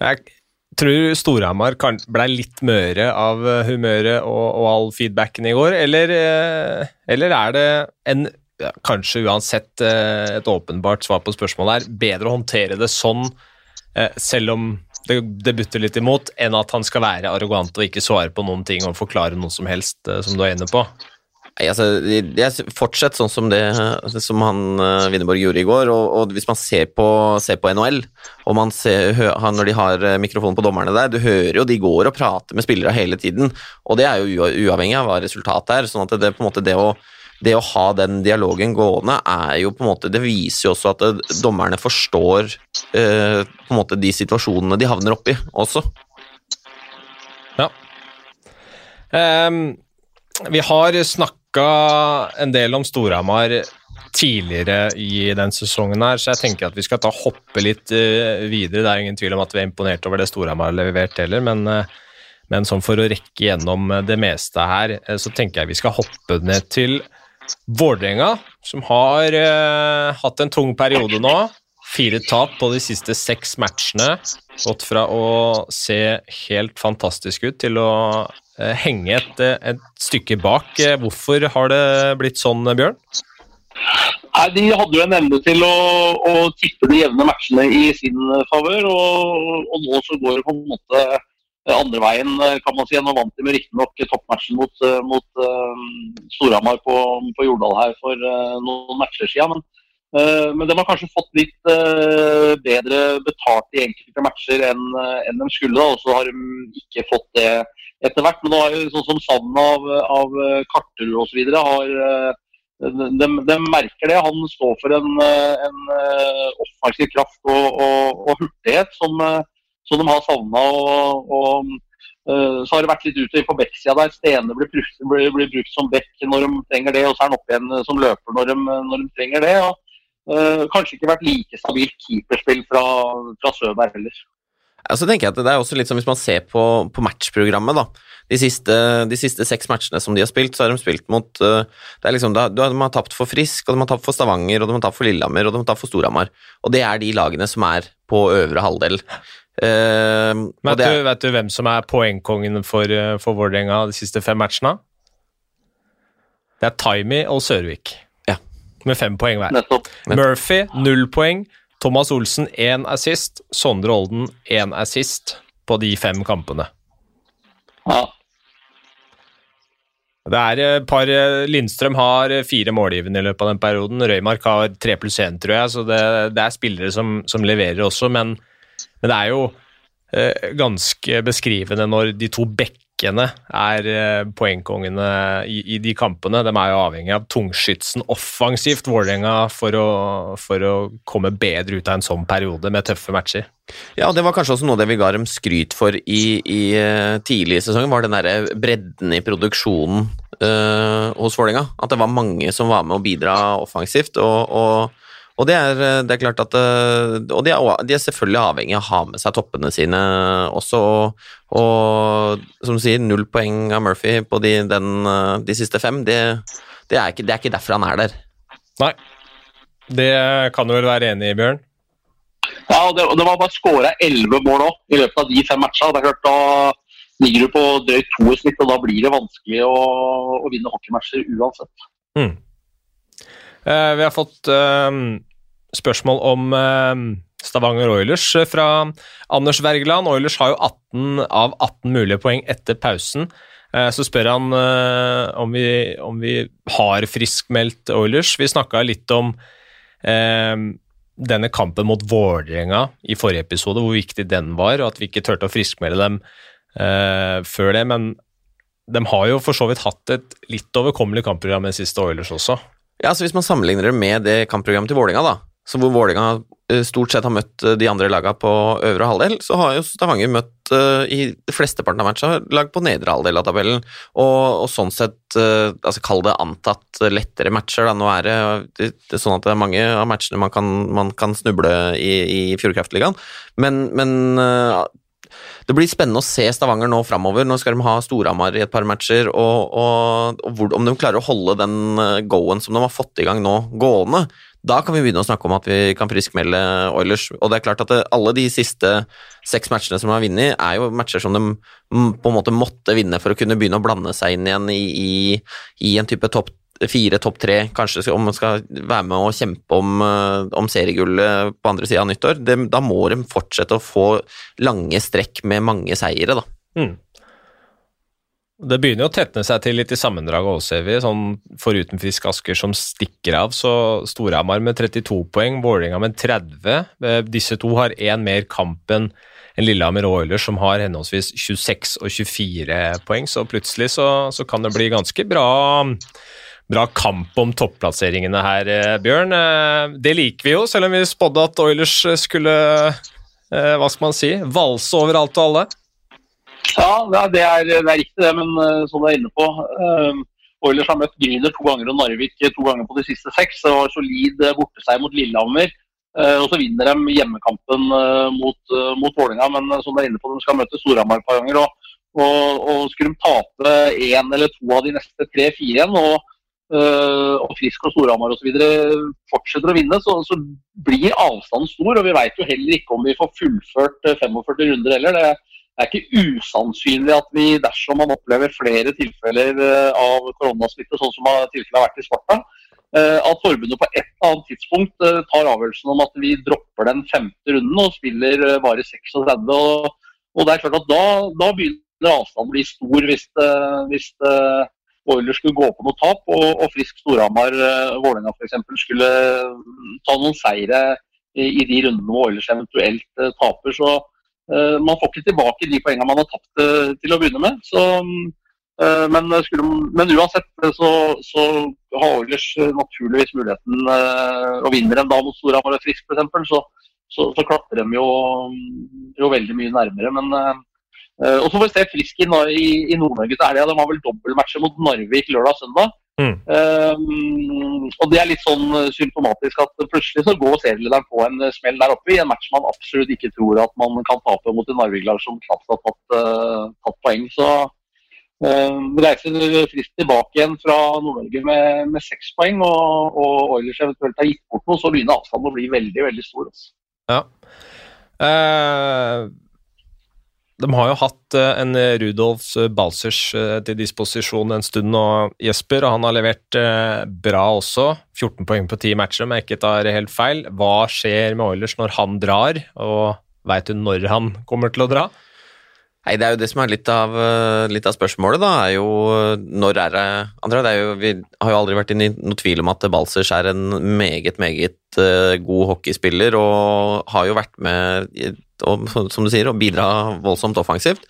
Jeg tror Storhamar ble litt møre av eh, humøret og, og, all feedbacken i går, eller, eh, eller er det en kanskje uansett eh, et åpenbart svar på spørsmålet er bedre å håndtere det sånn, selv om det, det butter litt imot, enn at han skal være arrogant og ikke svare på noen ting og forklare noe som helst, som du er inne på? Altså, jeg Fortsett sånn som det som han uh, Winneborg gjorde i går. Og, og hvis man ser på, ser på, NHL, og man ser, hø, når de har eh, mikrofonen på dommerne der, du hører jo de går og prater med spillere hele tiden. Og det er jo uavhengig av hva resultatet er. sånn at det, på en måte det å det å ha den dialogen gående er jo på en måte Det viser jo også at det, dommerne forstår eh, på en måte de situasjonene de havner oppi også. Ja. Um, vi har snakka en del om Storhamar tidligere i den sesongen her, så jeg tenker at vi skal ta hoppe litt uh, videre. Det er ingen tvil om at vi er imponert over det Storhamar har levert heller, men, uh, men sånn for å rekke gjennom det meste her, så tenker jeg vi skal hoppe ned til Vålerenga, som har hatt en tung periode nå. Fire tap på de siste seks matchene. Gått fra å se helt fantastisk ut til å henge et, et stykke bak. Hvorfor har det blitt sånn, Bjørn? Nei, De hadde jo en evne til å, å tippe de jevne matchene i sin favør. Og, og, nå så går det på en måte andre veien, kan man si. Nå vant de med riktignok toppmatchen mot, mot um, Storhamar på, på, Jordal her for uh, noen matcher siden. Men, men de har kanskje fått litt bedre betalt i enkelte matcher enn, enn de skulle. Og så har de ikke fått det etter hvert. Men nå har jo sånn som savnet av, av Karterud osv. de, de, merker det. Han står for en, en eh, offensiv kraft og, og, og hurtighet som, eh, som, de har savna. Og, og, eh, så har det vært litt ute på bekksida der. Stene blir, blir, blir, brukt som bekk når de trenger det, og så er han opp igjen som løper når de, når de trenger det. Og, kanskje ikke vært like stabilt keeperspill fra, fra Søberg heller. Så tenker jeg at Det er også litt som hvis man ser på, på matchprogrammet. da, de siste, de siste, seks matchene som de har spilt, så har de spilt mot uh, det er liksom, De har tapt for Frisk, og de har tapt for Stavanger, og de har tapt for Lillehammer og de har tapt for Storhamar. Og det er de lagene som er på øvre halvdel. Uh, vet, er, du, vet, du, hvem som er poengkongen for, eh, for Vålerenga de siste fem matchene? Det er Taimi og Sørvik. Med fem poeng hver. Murphy null poeng. Thomas Olsen én assist. Sondre Olden én assist på de fem kampene. Ja. Det er et par eh, Lindstrøm har fire målgivende i løpet av den perioden. Røymark har tre pluss én, tror jeg, så det, det er spillere som, som leverer også. Men, men, det er jo eh, ganske beskrivende når de to bekkene er eh, poengkongene i, i, de kampene. De er jo avhengig av tungskytsen offensivt, Vålerenga, for, for, å komme bedre ut av en sånn periode med tøffe matcher. Ja, det var kanskje også noe det vi ga dem skryt for i, i uh, tidlig i sesongen, var den der bredden i produksjonen øh, hos Vålerenga. At det var mange som var med å bidra offensivt. og, og og det er, det er, klart at uh, Og de er, de er, selvfølgelig avhengig av å ha med seg toppene sine også. Og, og som du sier, null poeng av Murphy på de, den, de siste fem, det, det, er ikke, det er ikke derfor han er der. Nei. Det kan du vel være enig i, Bjørn? Ja, og det, og det var bare skåra elleve mål òg i løpet av de fem matcha. Det er klart, Da ligger du på drøyt to i snitt, og da blir det vanskelig å, å vinne hockeymatcher uansett. Mm. Eh, vi har fått eh, spørsmål om eh, Stavanger Oilers fra Anders Wergeland. Oilers har jo 18 av 18 mulige poeng etter pausen. Eh, så spør han eh, om vi, om vi har friskmeldt Oilers. Vi snakka litt om eh, denne kampen mot Vålerenga i forrige episode, hvor viktig den var, og at vi ikke turte å friskmelde dem uh, før det. Men de har jo for så vidt hatt et litt overkommelig kampprogram den siste Oilers også. Ja, så Hvis man sammenligner det med det kampprogrammet til Vålerenga, så hvor Vålerenga eh, stort sett har møtt eh, de andre lagene på øvre halvdel, så har jo Stavanger møtt i fleste flesteparten av matcha lag på nedre halvdel av tabellen. Og, og sånn sett, altså kall det antatt lettere matcher. Da. Nå er det, det, det, er sånn at det er mange av matchene man kan, man kan snuble i, i Fjordkraftligaen, men, men det blir spennende å se Stavanger nå framover. Nå skal de ha Storhamar i et par matcher, og, og, og hvor, om de klarer å holde den go-en som de har fått i gang nå, gående. Da kan vi begynne å snakke om at vi kan friskmelde Oilers. Og det er klart at det, alle de siste seks matchene som de har vunnet, er jo matcher som de på en måte måtte vinne for å kunne begynne å blande seg inn igjen i, i, i en type topp fire, topp tre, kanskje om man skal være med og kjempe om, eh, om seriegullet på andre sida av nyttår. Det, da må de fortsette å få lange strekk med mange seire, da. Mm. Det begynner jo å tetne seg til litt i sammendraget òg, ser vi. Sånn foruten Frisk Asker som stikker av, så Storhamar med 32 poeng, Vålerenga med 30. Eh, disse to har én mer kamp enn Lillehammer og Oilers, som har henholdsvis 26 og 24 poeng. Så plutselig så, så kan det bli ganske bra, bra kamp om topplasseringene her, eh, Bjørn. Eh, det liker vi jo, selv om vi spådde at Oilers skulle eh, hva skal man si, valse over alt og alle. Ja, det er, det er riktig det, men som du er inne på Oilers har møtt Grüner to ganger og Narvik to ganger på de siste seks. Det var solid borteseier mot Lillehammer. Og så vinner de hjemmekampen mot, mot Vålerenga, men som du er inne på, de skal møte Storhamar et par ganger. Og, og, og skulle de tape én eller to av de neste tre-fire igjen, og og Frisk og Storhamar osv. fortsetter å vinne, så, så, blir avstanden stor. Og vi veit jo heller ikke om vi får fullført 45 eh, runder heller. Det er ikke usannsynlig at vi, dersom man opplever flere tilfeller uh, av koronasmitte, sånn som tilfellet har vært i Sparta, at forbundet på et eller annet tidspunkt tar avgjørelsen om at vi dropper den femte runden og spiller bare 36. Og, og det er klart at da, da begynner avstanden å bli stor hvis, hvis Oilers skulle gå på noe tap, og, og Frisk Storhamar, uh, Vålerenga f.eks. skulle mm, ta noen seire i, i de rundene hvor Oilers eventuelt uh, taper. Så uh, man får ikke tilbake de poengene man har tapt til å begynne med. Så, men, skulle, men, uansett så, så har Oilers naturligvis muligheten og vinner en da mot Storhamar og Frisk f.eks. Så, så, så klatrer de jo, jo veldig mye nærmere. men og så får vi se Frisk i, i, i Nord-Norge til helga. De har vel dobbeltmatcher mot Narvik lørdag og søndag. Mm. Um, og det er litt sånn symptomatisk at plutselig så går serielederen på en smell der oppe i en match man absolutt ikke tror at man kan tape mot en Narvik-lag som knapt har tatt, uh, tatt poeng. Så um, reiser Frisk tilbake igjen fra Nord-Norge med, med seks poeng, og, og Oilers eventuelt har gitt bort noe, så begynner avstanden å bli veldig, veldig stor. Altså. Ja. Uh de har jo hatt eh, en Rudolf Balsers eh, til disposisjon en stund nå, Jesper, og han har levert eh, bra også. 14 poeng på 10 matcher, om jeg ikke tar helt feil. Hva skjer med Oilers når han drar, og veit du når han kommer til å dra? Nei, Det er jo det som er litt av, litt av spørsmålet, da. er jo Når er det André, det er jo, vi har jo aldri vært i noen tvil om at Balsers er en meget, meget god hockeyspiller, og har jo vært med og, som du sier, å bidra voldsomt offensivt.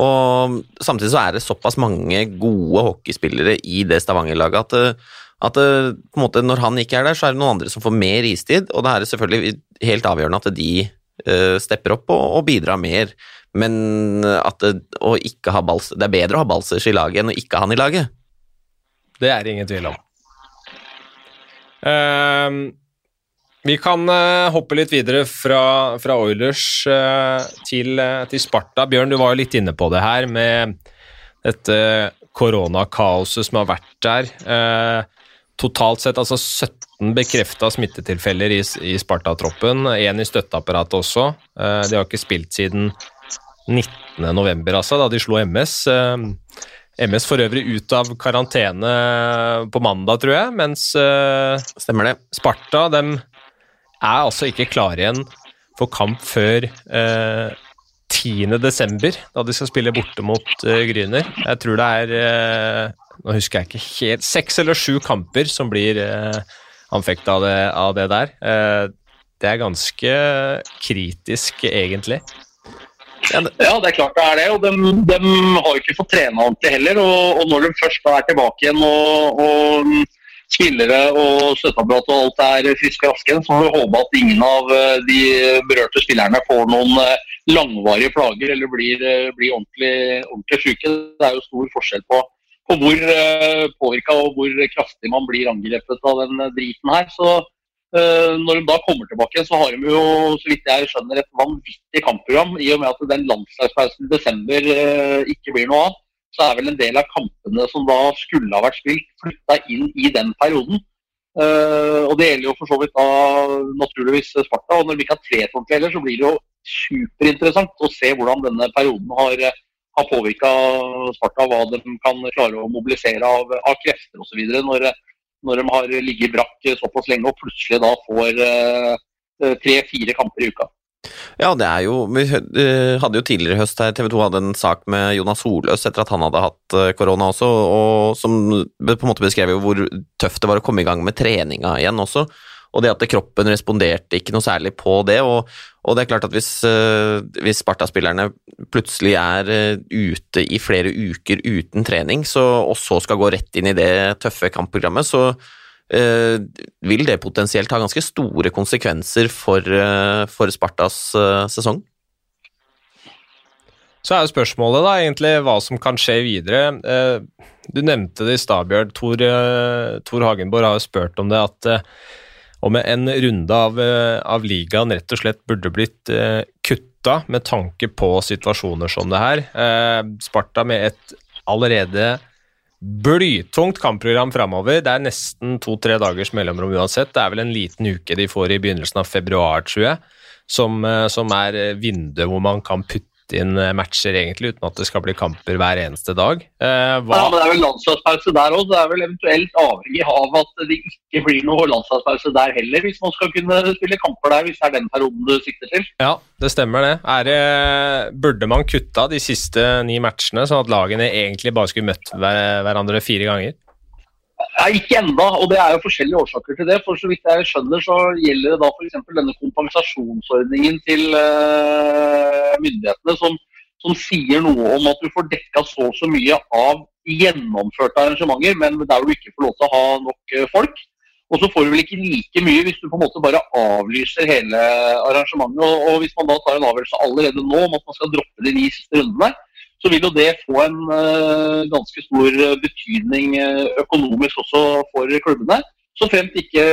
Og samtidig så er det såpass mange gode hockeyspillere i det Stavanger-laget at, at på en måte når han ikke er der, så er det noen andre som får mer istid, og da er det selvfølgelig helt avgjørende at de uh, stepper opp og, og, bidrar mer. Men at det, bals, det er bedre å ha Balsers i laget enn å ikke ha han i laget. Det er det ingen tvil om. Uh, vi kan uh, hoppe litt videre fra, fra Oilers uh, til, uh, til, Sparta. Bjørn, du var jo litt inne på det her med dette koronakaoset som har vært der. totalt sett altså 17 bekrefta smittetilfeller i, i Sparta-troppen. Én i støtteapparatet også. de har ikke spilt siden 19.11., altså, da de slo MS. MS for øvrig ut av karantene på mandag, tror jeg, mens Stemmer det. Sparta dem er altså ikke klare igjen for kamp før eh, 10.12., da de skal spille borte mot eh, Gryner. Jeg tror det er eh, Nå husker jeg ikke helt Seks eller sju kamper som blir eh, anfekta av, av, det der. Eh, det er ganske kritisk, egentlig. Ja det, er klart det er det. Og de, de har jo ikke fått trene ordentlig heller. Og, og når de først er tilbake igjen og, og spillere og støtteapparat og alt er friske og raske. Så får vi håpe at ingen av eh, de berørte spillerne får noen eh, langvarige plager eller blir, eh, blir ordentlig, ordentlig syke. Det er jo stor forskjell på, på hvor påvirka og hvor kraftig man blir angrepet av den driten her. Så når de da kommer tilbake, så har de jo så vidt jeg skjønner, et vanvittig kampprogram. I og med at den landslagspausen i desember ikke blir noe av så er vel en del av kampene som da skulle ha vært spilt, flytta inn i den perioden. Uh, og Det gjelder jo for så vidt da naturligvis Sparta. og Når vi ikke har tre heller, så blir det jo superinteressant å se hvordan denne perioden har, har påvirka Sparta. Hva de kan klare å mobilisere av, av krefter osv. Når, når de har ligget brakk såpass lenge og plutselig da får uh, tre-fire kamper i uka. Ja, det er jo Vi eh, hadde jo tidligere i høst her TV 2 hadde en sak med Jonas Soløs etter at han hadde hatt eh, korona også, og som på en måte beskrev jo hvor tøft det var å komme i gang med treninga igjen også. og det at kroppen responderte ikke noe særlig på det. Og, og det er klart at hvis, uh, hvis Sparta-spillerne plutselig er ute i flere uker uten trening, så, og så skal gå rett inn i det tøffe kampprogrammet, så vil det potensielt ha ganske store konsekvenser for, for Spartas sesong. Så er jo spørsmålet da egentlig hva som kan skje videre. Eh, du nevnte det i stad, Bjørn. Tor, eh, Tor, Hagenborg har jo spurt om det at eh, om en runde av, av, ligaen rett og slett burde blitt kutta med tanke på situasjoner som det her. Sparta med et allerede blytungt kampprogram framover. Det er nesten to-tre dagers mellomrom uansett. Det er vel en liten uke de får i begynnelsen av februar, tror jeg, som, som er vinduet hvor man kan putte inn eh, matcher, egentlig, uten at det skal bli kamper hver eneste dag. Eh, hva... ja, men Det er vel landslagspause der òg. Det er vel eventuelt avhengig av at det ikke blir noe landslagspause der heller, hvis man skal kunne spille kamper der, hvis det er den perioden du sikter til. Ja, det stemmer det. det. Burde man kutta de siste ni matchene, sånn at lagene egentlig bare skulle møtt hverandre fire ganger? Nei, ikke enda, og det er jo forskjellige årsaker til det. For så vidt jeg skjønner, så gjelder det da f.eks. denne kompensasjonsordningen til uh, myndighetene, som, som, sier noe om at du får dekka så og så mye av gjennomførte arrangementer, men der du ikke får lov til å ha nok uh, folk. Og så får du vel ikke like mye hvis du på en måte bare avlyser hele arrangementet. Og, og hvis man da tar en avgjørelse allerede nå om at man skal droppe de ni siste rundene, så vil jo det få en uh, ganske stor betydning uh, økonomisk også for klubbene. Så fremt ikke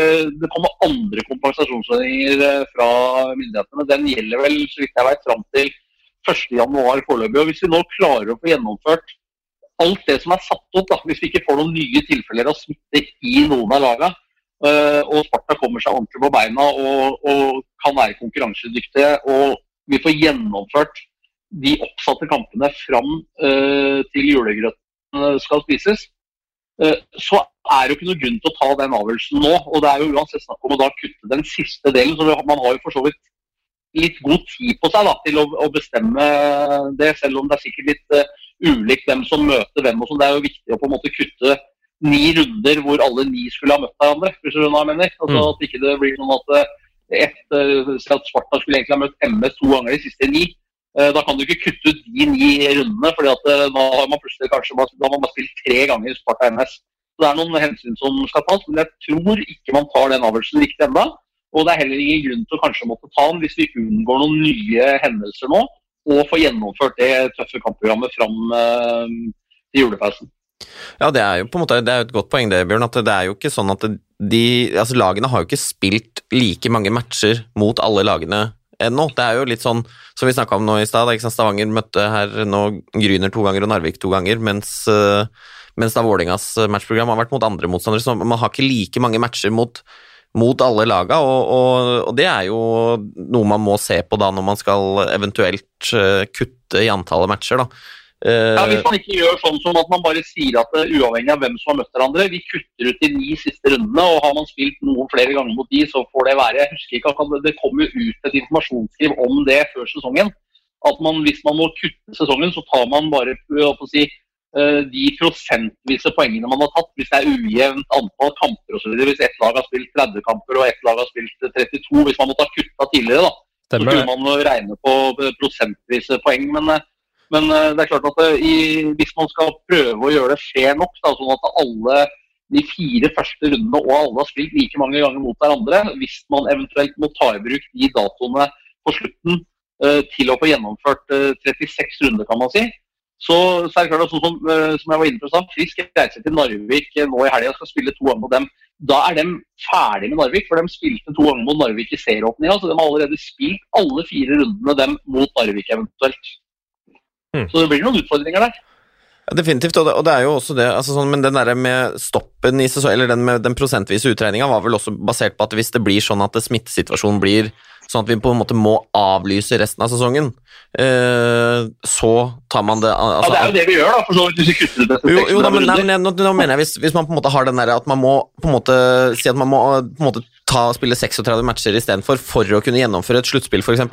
det kommer andre kompensasjonsordninger uh, fra myndighetene. Den gjelder vel så vidt jeg vet, fram til 1.1 foreløpig. Og hvis vi nå klarer å få gjennomført alt det som er satt opp, da, hvis vi ikke får noen nye tilfeller av smitte i noen av lagene, og Sparta kommer seg ordentlig på beina og, og kan være konkurransedyktige, og vi får gjennomført de oppsatte kampene fram uh, til julegrøten skal spises, uh, så er det jo ikke noe grunn til å ta den avgjørelsen nå. Og det er jo uansett snakk om å da kutte den siste delen. Så man har jo for så vidt litt god tid på seg da, til å, å, bestemme det, selv om det er sikkert litt uh, ulikt hvem som møter hvem. og sånn. Det er jo viktig å på en måte kutte ni runder hvor alle ni skulle ha møtt hverandre. hvis du hva mener. Altså, mm. At ikke det blir sånn at, et, at Sparta skulle egentlig ha møtt MS to ganger de siste ni. Eh, da kan du ikke kutte ut de ni rundene, for da har man plutselig kanskje da har man spilt tre ganger Sparta NS. Så Det er noen hensyn som skal tas, men jeg tror ikke man tar den avgjørelsen riktig ennå. Og det er heller ingen grunn til å kanskje måtte ta den hvis vi unngår noen nye hendelser nå, og får gjennomført det tøffe kampprogrammet fram uh, til julepausen. Ja, det er jo på en måte, det er et godt poeng det, Bjørn. at Det er jo ikke sånn at de, altså Lagene har jo ikke spilt like mange matcher mot alle lagene ennå. Det er jo litt sånn som vi snakka om nå i stad. Stavanger møtte her nå Gryner to ganger og Narvik to ganger, mens, uh, mens da Vålingas matchprogram har vært mot andre motstandere. Så man har ikke like mange matcher mot, mot alle laga, og, og, og, det er jo noe man må se på da når man skal eventuelt uh, kutte i antallet matcher. da. Ja, Hvis man ikke gjør sånn som at man bare sier at uh, uavhengig av hvem som har møtt hverandre, vi kutter ut de ni siste rundene, og har man spilt noen flere ganger mot de, så får det være. Jeg husker ikke at Det kom jo ut et informasjonsskriv om det før sesongen. At man, hvis man må kutte sesongen, så tar man bare si, uh, de prosentvise poengene man har tatt. Hvis det er ujevnt antall kamper osv. Hvis ett lag har spilt 30 kamper og ett lag har spilt 32. Hvis man måtte ha kutta tidligere, da, så kunne man regne på prosentvise poeng. men men eh, det er klart at eh, i, hvis man skal prøve å gjøre det fair nok, da, sånn at alle de fire første rundene og alle har spilt like mange ganger mot hverandre, hvis man eventuelt må ta i bruk de datoene på slutten uh, til å få gjennomført uh, 36 runder, kan man si, så, så er det klart at sånn som, som jeg var inne på sånn, Frisk reiser til Narvik nå i helga og skal spille to ganger mot dem. Da er de ferdig med Narvik, for de spilte to ganger mot Narvik i serieåpninga. Så de har allerede spilt alle fire rundene dem mot Narvik eventuelt. Mm. Så det blir noen utfordringer der. Ja, definitivt, og det, og det, er jo også det altså sånn, Men den der med stoppen i sesong, eller den med den prosentvise utregninga var vel også basert på at hvis det blir sånn at smittesituasjonen blir sånn at vi på en måte må avlyse resten av sesongen, eh, så tar man det altså, Ja, det er jo det vi gjør, da, for så vidt hvis vi kutter det. Jo, jo da, men, nei, men nå, nå, mener jeg hvis, hvis, man på en måte har den der at man må på en måte si at man må på en måte ta, spille 36 matcher istedenfor for å kunne gjennomføre et sluttspill, f.eks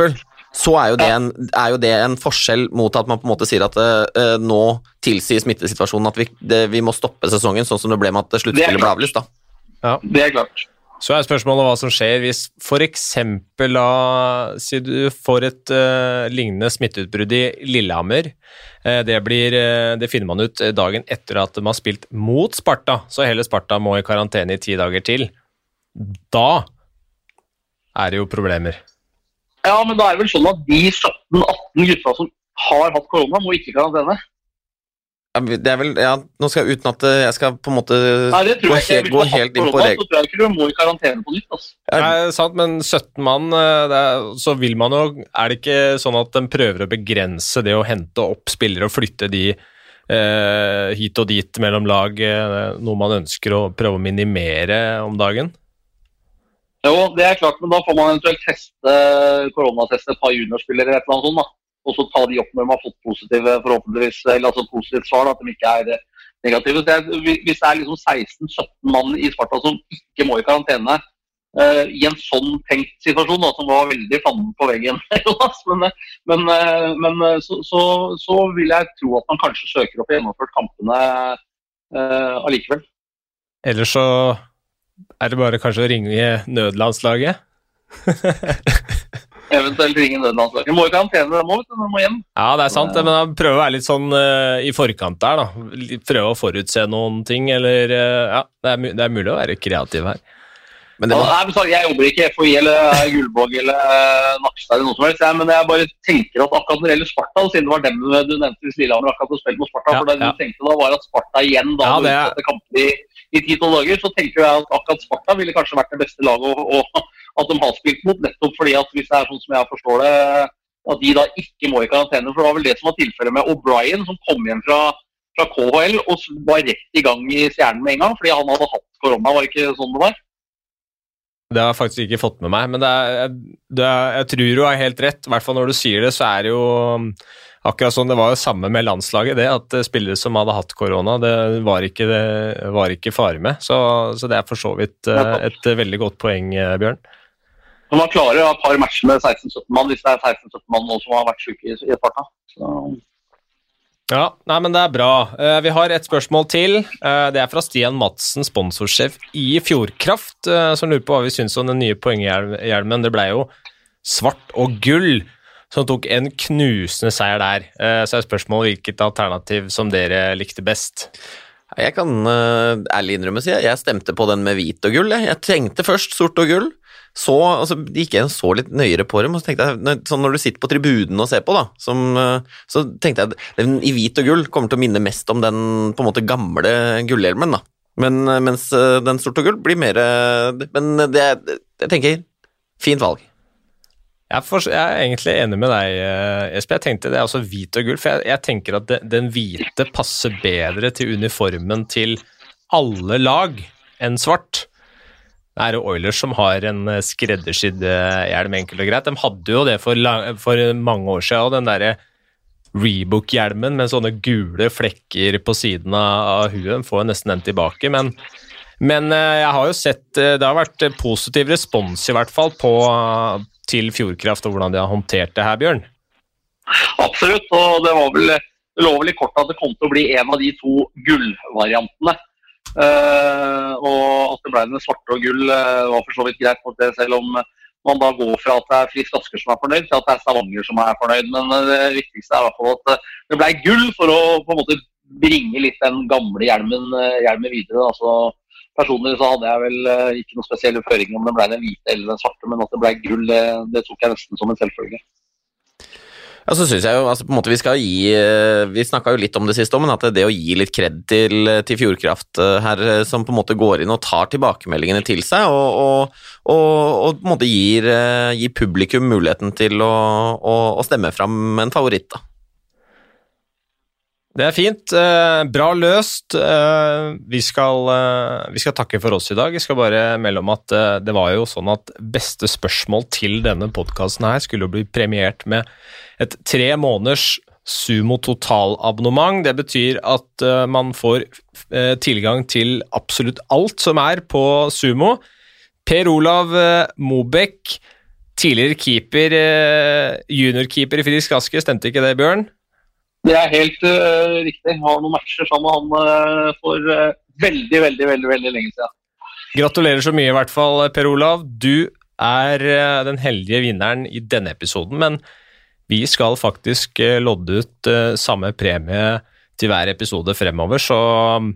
så er jo, en, er jo, det en, forskjell mot at man på en måte sier at uh, nå tilsier smittesituasjonen at vi, det, vi, må stoppe sesongen, sånn som det ble med at sluttspillet ble avlyst. Ja. Det er klart. Så er spørsmålet hva som skjer hvis f.eks. da Si du får et uh, lignende smitteutbrudd i Lillehammer. Uh, det, blir, uh, det, finner man ut dagen etter at de har spilt mot Sparta, så hele Sparta må i karantene i ti dager til. Da er det jo problemer. Ja, men da er det vel sånn at de 17-18 gutta som har hatt korona, må ikke i karantene. Det er vel, ja, nå skal jeg Uten at jeg skal på en måte Nei, det tror gå, jeg ikke. helt, gå helt inn på Så regelen. tror jeg ikke du må i karantene på nytt. Altså. Det er sant, men 17 mann, eh, det er, så vil man jo Er det ikke sånn at de prøver å begrense det å hente opp spillere og flytte de eh, hit og dit mellom lag, eh, noe man ønsker å prøve å minimere om dagen? Jo, det er klart, men da får man eventuelt teste koronateste et par juniorspillere eller et eller annet sånt. da. Og så ta de opp når de har fått positive, forhåpentligvis, eller altså positivt svar, da, at de ikke er eh, negative. Det er, hvis det er liksom 16-17 mann i Sparta som ikke må i karantene uh, i en sånn tenkt situasjon, da, som var veldig fanden på veggen, men, men, uh, men eh, så, så, så vil jeg tro at man kanskje søker opp gjennomført kampene uh, allikevel. Ellers så er det bare kanskje å ringe nødlandslaget? Eventuelt ringe nødlandslaget. Må i karantene, de må, vet du, de må hjem. Ja, det er sant, men da prøve å være litt sånn uh, i forkant der, da. Prøve å forutse noen ting, eller uh, Ja, det er, det er mulig å være kreativ her. Men det Ja, nei, jeg jobber ikke i FHI eller Gullvåg eller uh, Nakstad eller noe som helst, jeg, men jeg bare tenker at akkurat når det gjelder Sparta, siden det var dem du nevnte hvis Lillehammer akkurat spilte spilt mot Sparta, Ja, for det ja. du tenkte da var at Sparta igjen da Ja, må det er- kamper i, i 10-12 dager, så tenker jeg at akkurat Sparta ville kanskje vært det beste laget og, at de har spilt mot, nettopp fordi at hvis det er sånn som jeg forstår det, at de da ikke må i karantene, for det var vel det som var tilfellet med O'Brien, som kom hjem fra, fra KHL og var rett i gang i Stjernen med en gang, fordi han hadde hatt korona, var det ikke sånn det var? Det har jeg faktisk ikke fått med meg, men er, er, jeg tror du har helt rett. I hvert fall når du sier det, så er det jo akkurat sånn. Det var jo samme med landslaget, det at eh, spillere som hadde hatt korona, det var ikke, det var ikke fare med. Så, så det er for så vidt eh, et eh, veldig godt poeng, Bjørn. Når man klarer jo et par matcher med 16-17 mann hvis det er 16-17 mann nå som har vært syke i, i Sparta. Så, Ja, nei, men det er bra. Vi har et spørsmål til. Det er fra Stian Madsen, sponsorsjef i Fjordkraft, som lurer på hva vi syns om den nye poenghjelmen. Det ble jo svart og gull, som tok en knusende seier der. Eh, så er spørsmålet hvilket alternativ som dere likte best. jeg kan eh, ærlig innrømme, si jeg stemte på den med hvit og gull. Jeg, tenkte først sort og gull. Så altså, gikk jeg så litt nøyere på dem, og så tenkte jeg, sånn når du sitter på tribunen og ser på, da, som, eh, så tenkte jeg at den i hvit og gull kommer til å minne mest om den på en måte gamle gullhjelmen, da. Men, mens den sort og gull blir mer Men det, jeg tenker fint valg. Jeg for, jeg er egentlig enig med deg, eh, Espen. Jeg tenkte det er også hvit og gull, for jeg, jeg tenker at det, den hvite passer bedre til uniformen til alle lag enn svart. Det er Oilers som har en eh, skreddersydd eh, hjelm, enkelt og greit. De hadde jo det for, lang, for mange år siden, og den derre Rebook-hjelmen med sånne gule flekker på siden av, huet. Får jo nesten den tilbake, men men jeg har jo sett Det har vært positiv respons i hvert fall på, til Fjordkraft og hvordan de har håndtert det her, Bjørn. absolutt. Og det, var vel, det lå vel i kortet at det kom til å bli en av de to gullvariantene. Uh, og at det ble den svarte og gull, uh, var for så vidt greit, for det, selv om man da går fra at det er Frisk Asker som er fornøyd, til at det er Stavanger som er fornøyd. Men eh, det viktigste er i hvert fall at det ble gull for å på en måte bringe litt den gamle hjelmen, hjelmen videre. da. Så Personlig så hadde jeg vel eh, ikke noen spesielle føringer om det ble den hvite eller den svarte, men at det ble gull, det, det tok jeg nesten som en selvfølge. Ja, så synes jeg jo, altså på en måte Vi skal gi eh, Vi snakka jo litt om det siste, men at det å gi litt kred til, til Fjordkraft eh, her, eh, som på en måte går inn og tar tilbakemeldingene til seg, og, og, og, og på en måte gir, eh, gir publikum muligheten til å, å, å stemme fram en favoritt, da. Det er fint. eh, Bra løst. Eh, Vi skal, eh, vi skal takke for oss i dag. Jeg skal bare melde om at det var jo sånn at beste spørsmål til denne podkasten her skulle bli premiert med et tre måneders Sumo totalabonnement. Det betyr at man får tilgang til absolutt alt som er på Sumo. Per Olav Mobek, tidligere keeper, juniorkeeper i Frisk Aske, stemte ikke det, Bjørn? Det er helt uh, riktig. Har noen matcher sammen med han uh, for uh, veldig, veldig, veldig veldig lenge siden. Gratulerer så mye, i hvert fall, Per Olav. Du er den heldige vinneren i denne episoden, men vi skal faktisk lodde ut samme premie til hver episode fremover, så mm,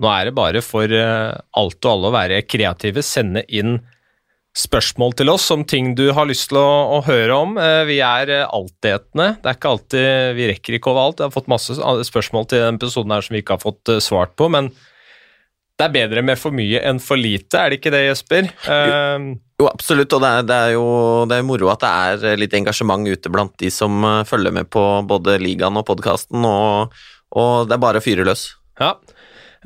nå er det bare for alt og alle å være kreative. Sende inn spørsmål til oss om ting du har lyst til å, å høre om. Vi er altetende. Det er ikke alltid Vi rekker ikke over alt. Jeg har fått masse spørsmål til denne episoden her som vi ikke har fått svart på, men det er bedre med for mye enn for lite, er det ikke det, Jesper? Jo, jo, absolutt, og det er, det er jo det er moro at det er litt engasjement ute blant de som eh, følger med på både ligaen og podkasten, og, og, det er bare å fyre løs. Ja.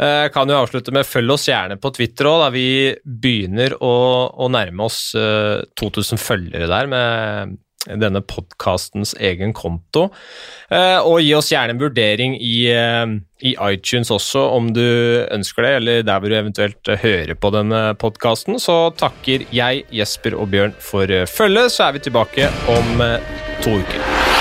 Eh, kan jo avslutte med følg oss gjerne på Twitter òg, vi begynner å, å nærme oss 2000 eh, følgere der med denne podkastens egen konto. Eh, og gi oss gjerne en vurdering i, i, iTunes også, om du ønsker det, eller der hvor du eventuelt hører på denne podkasten. Så takker jeg, Jesper og Bjørn for følget, så er vi tilbake om to uker.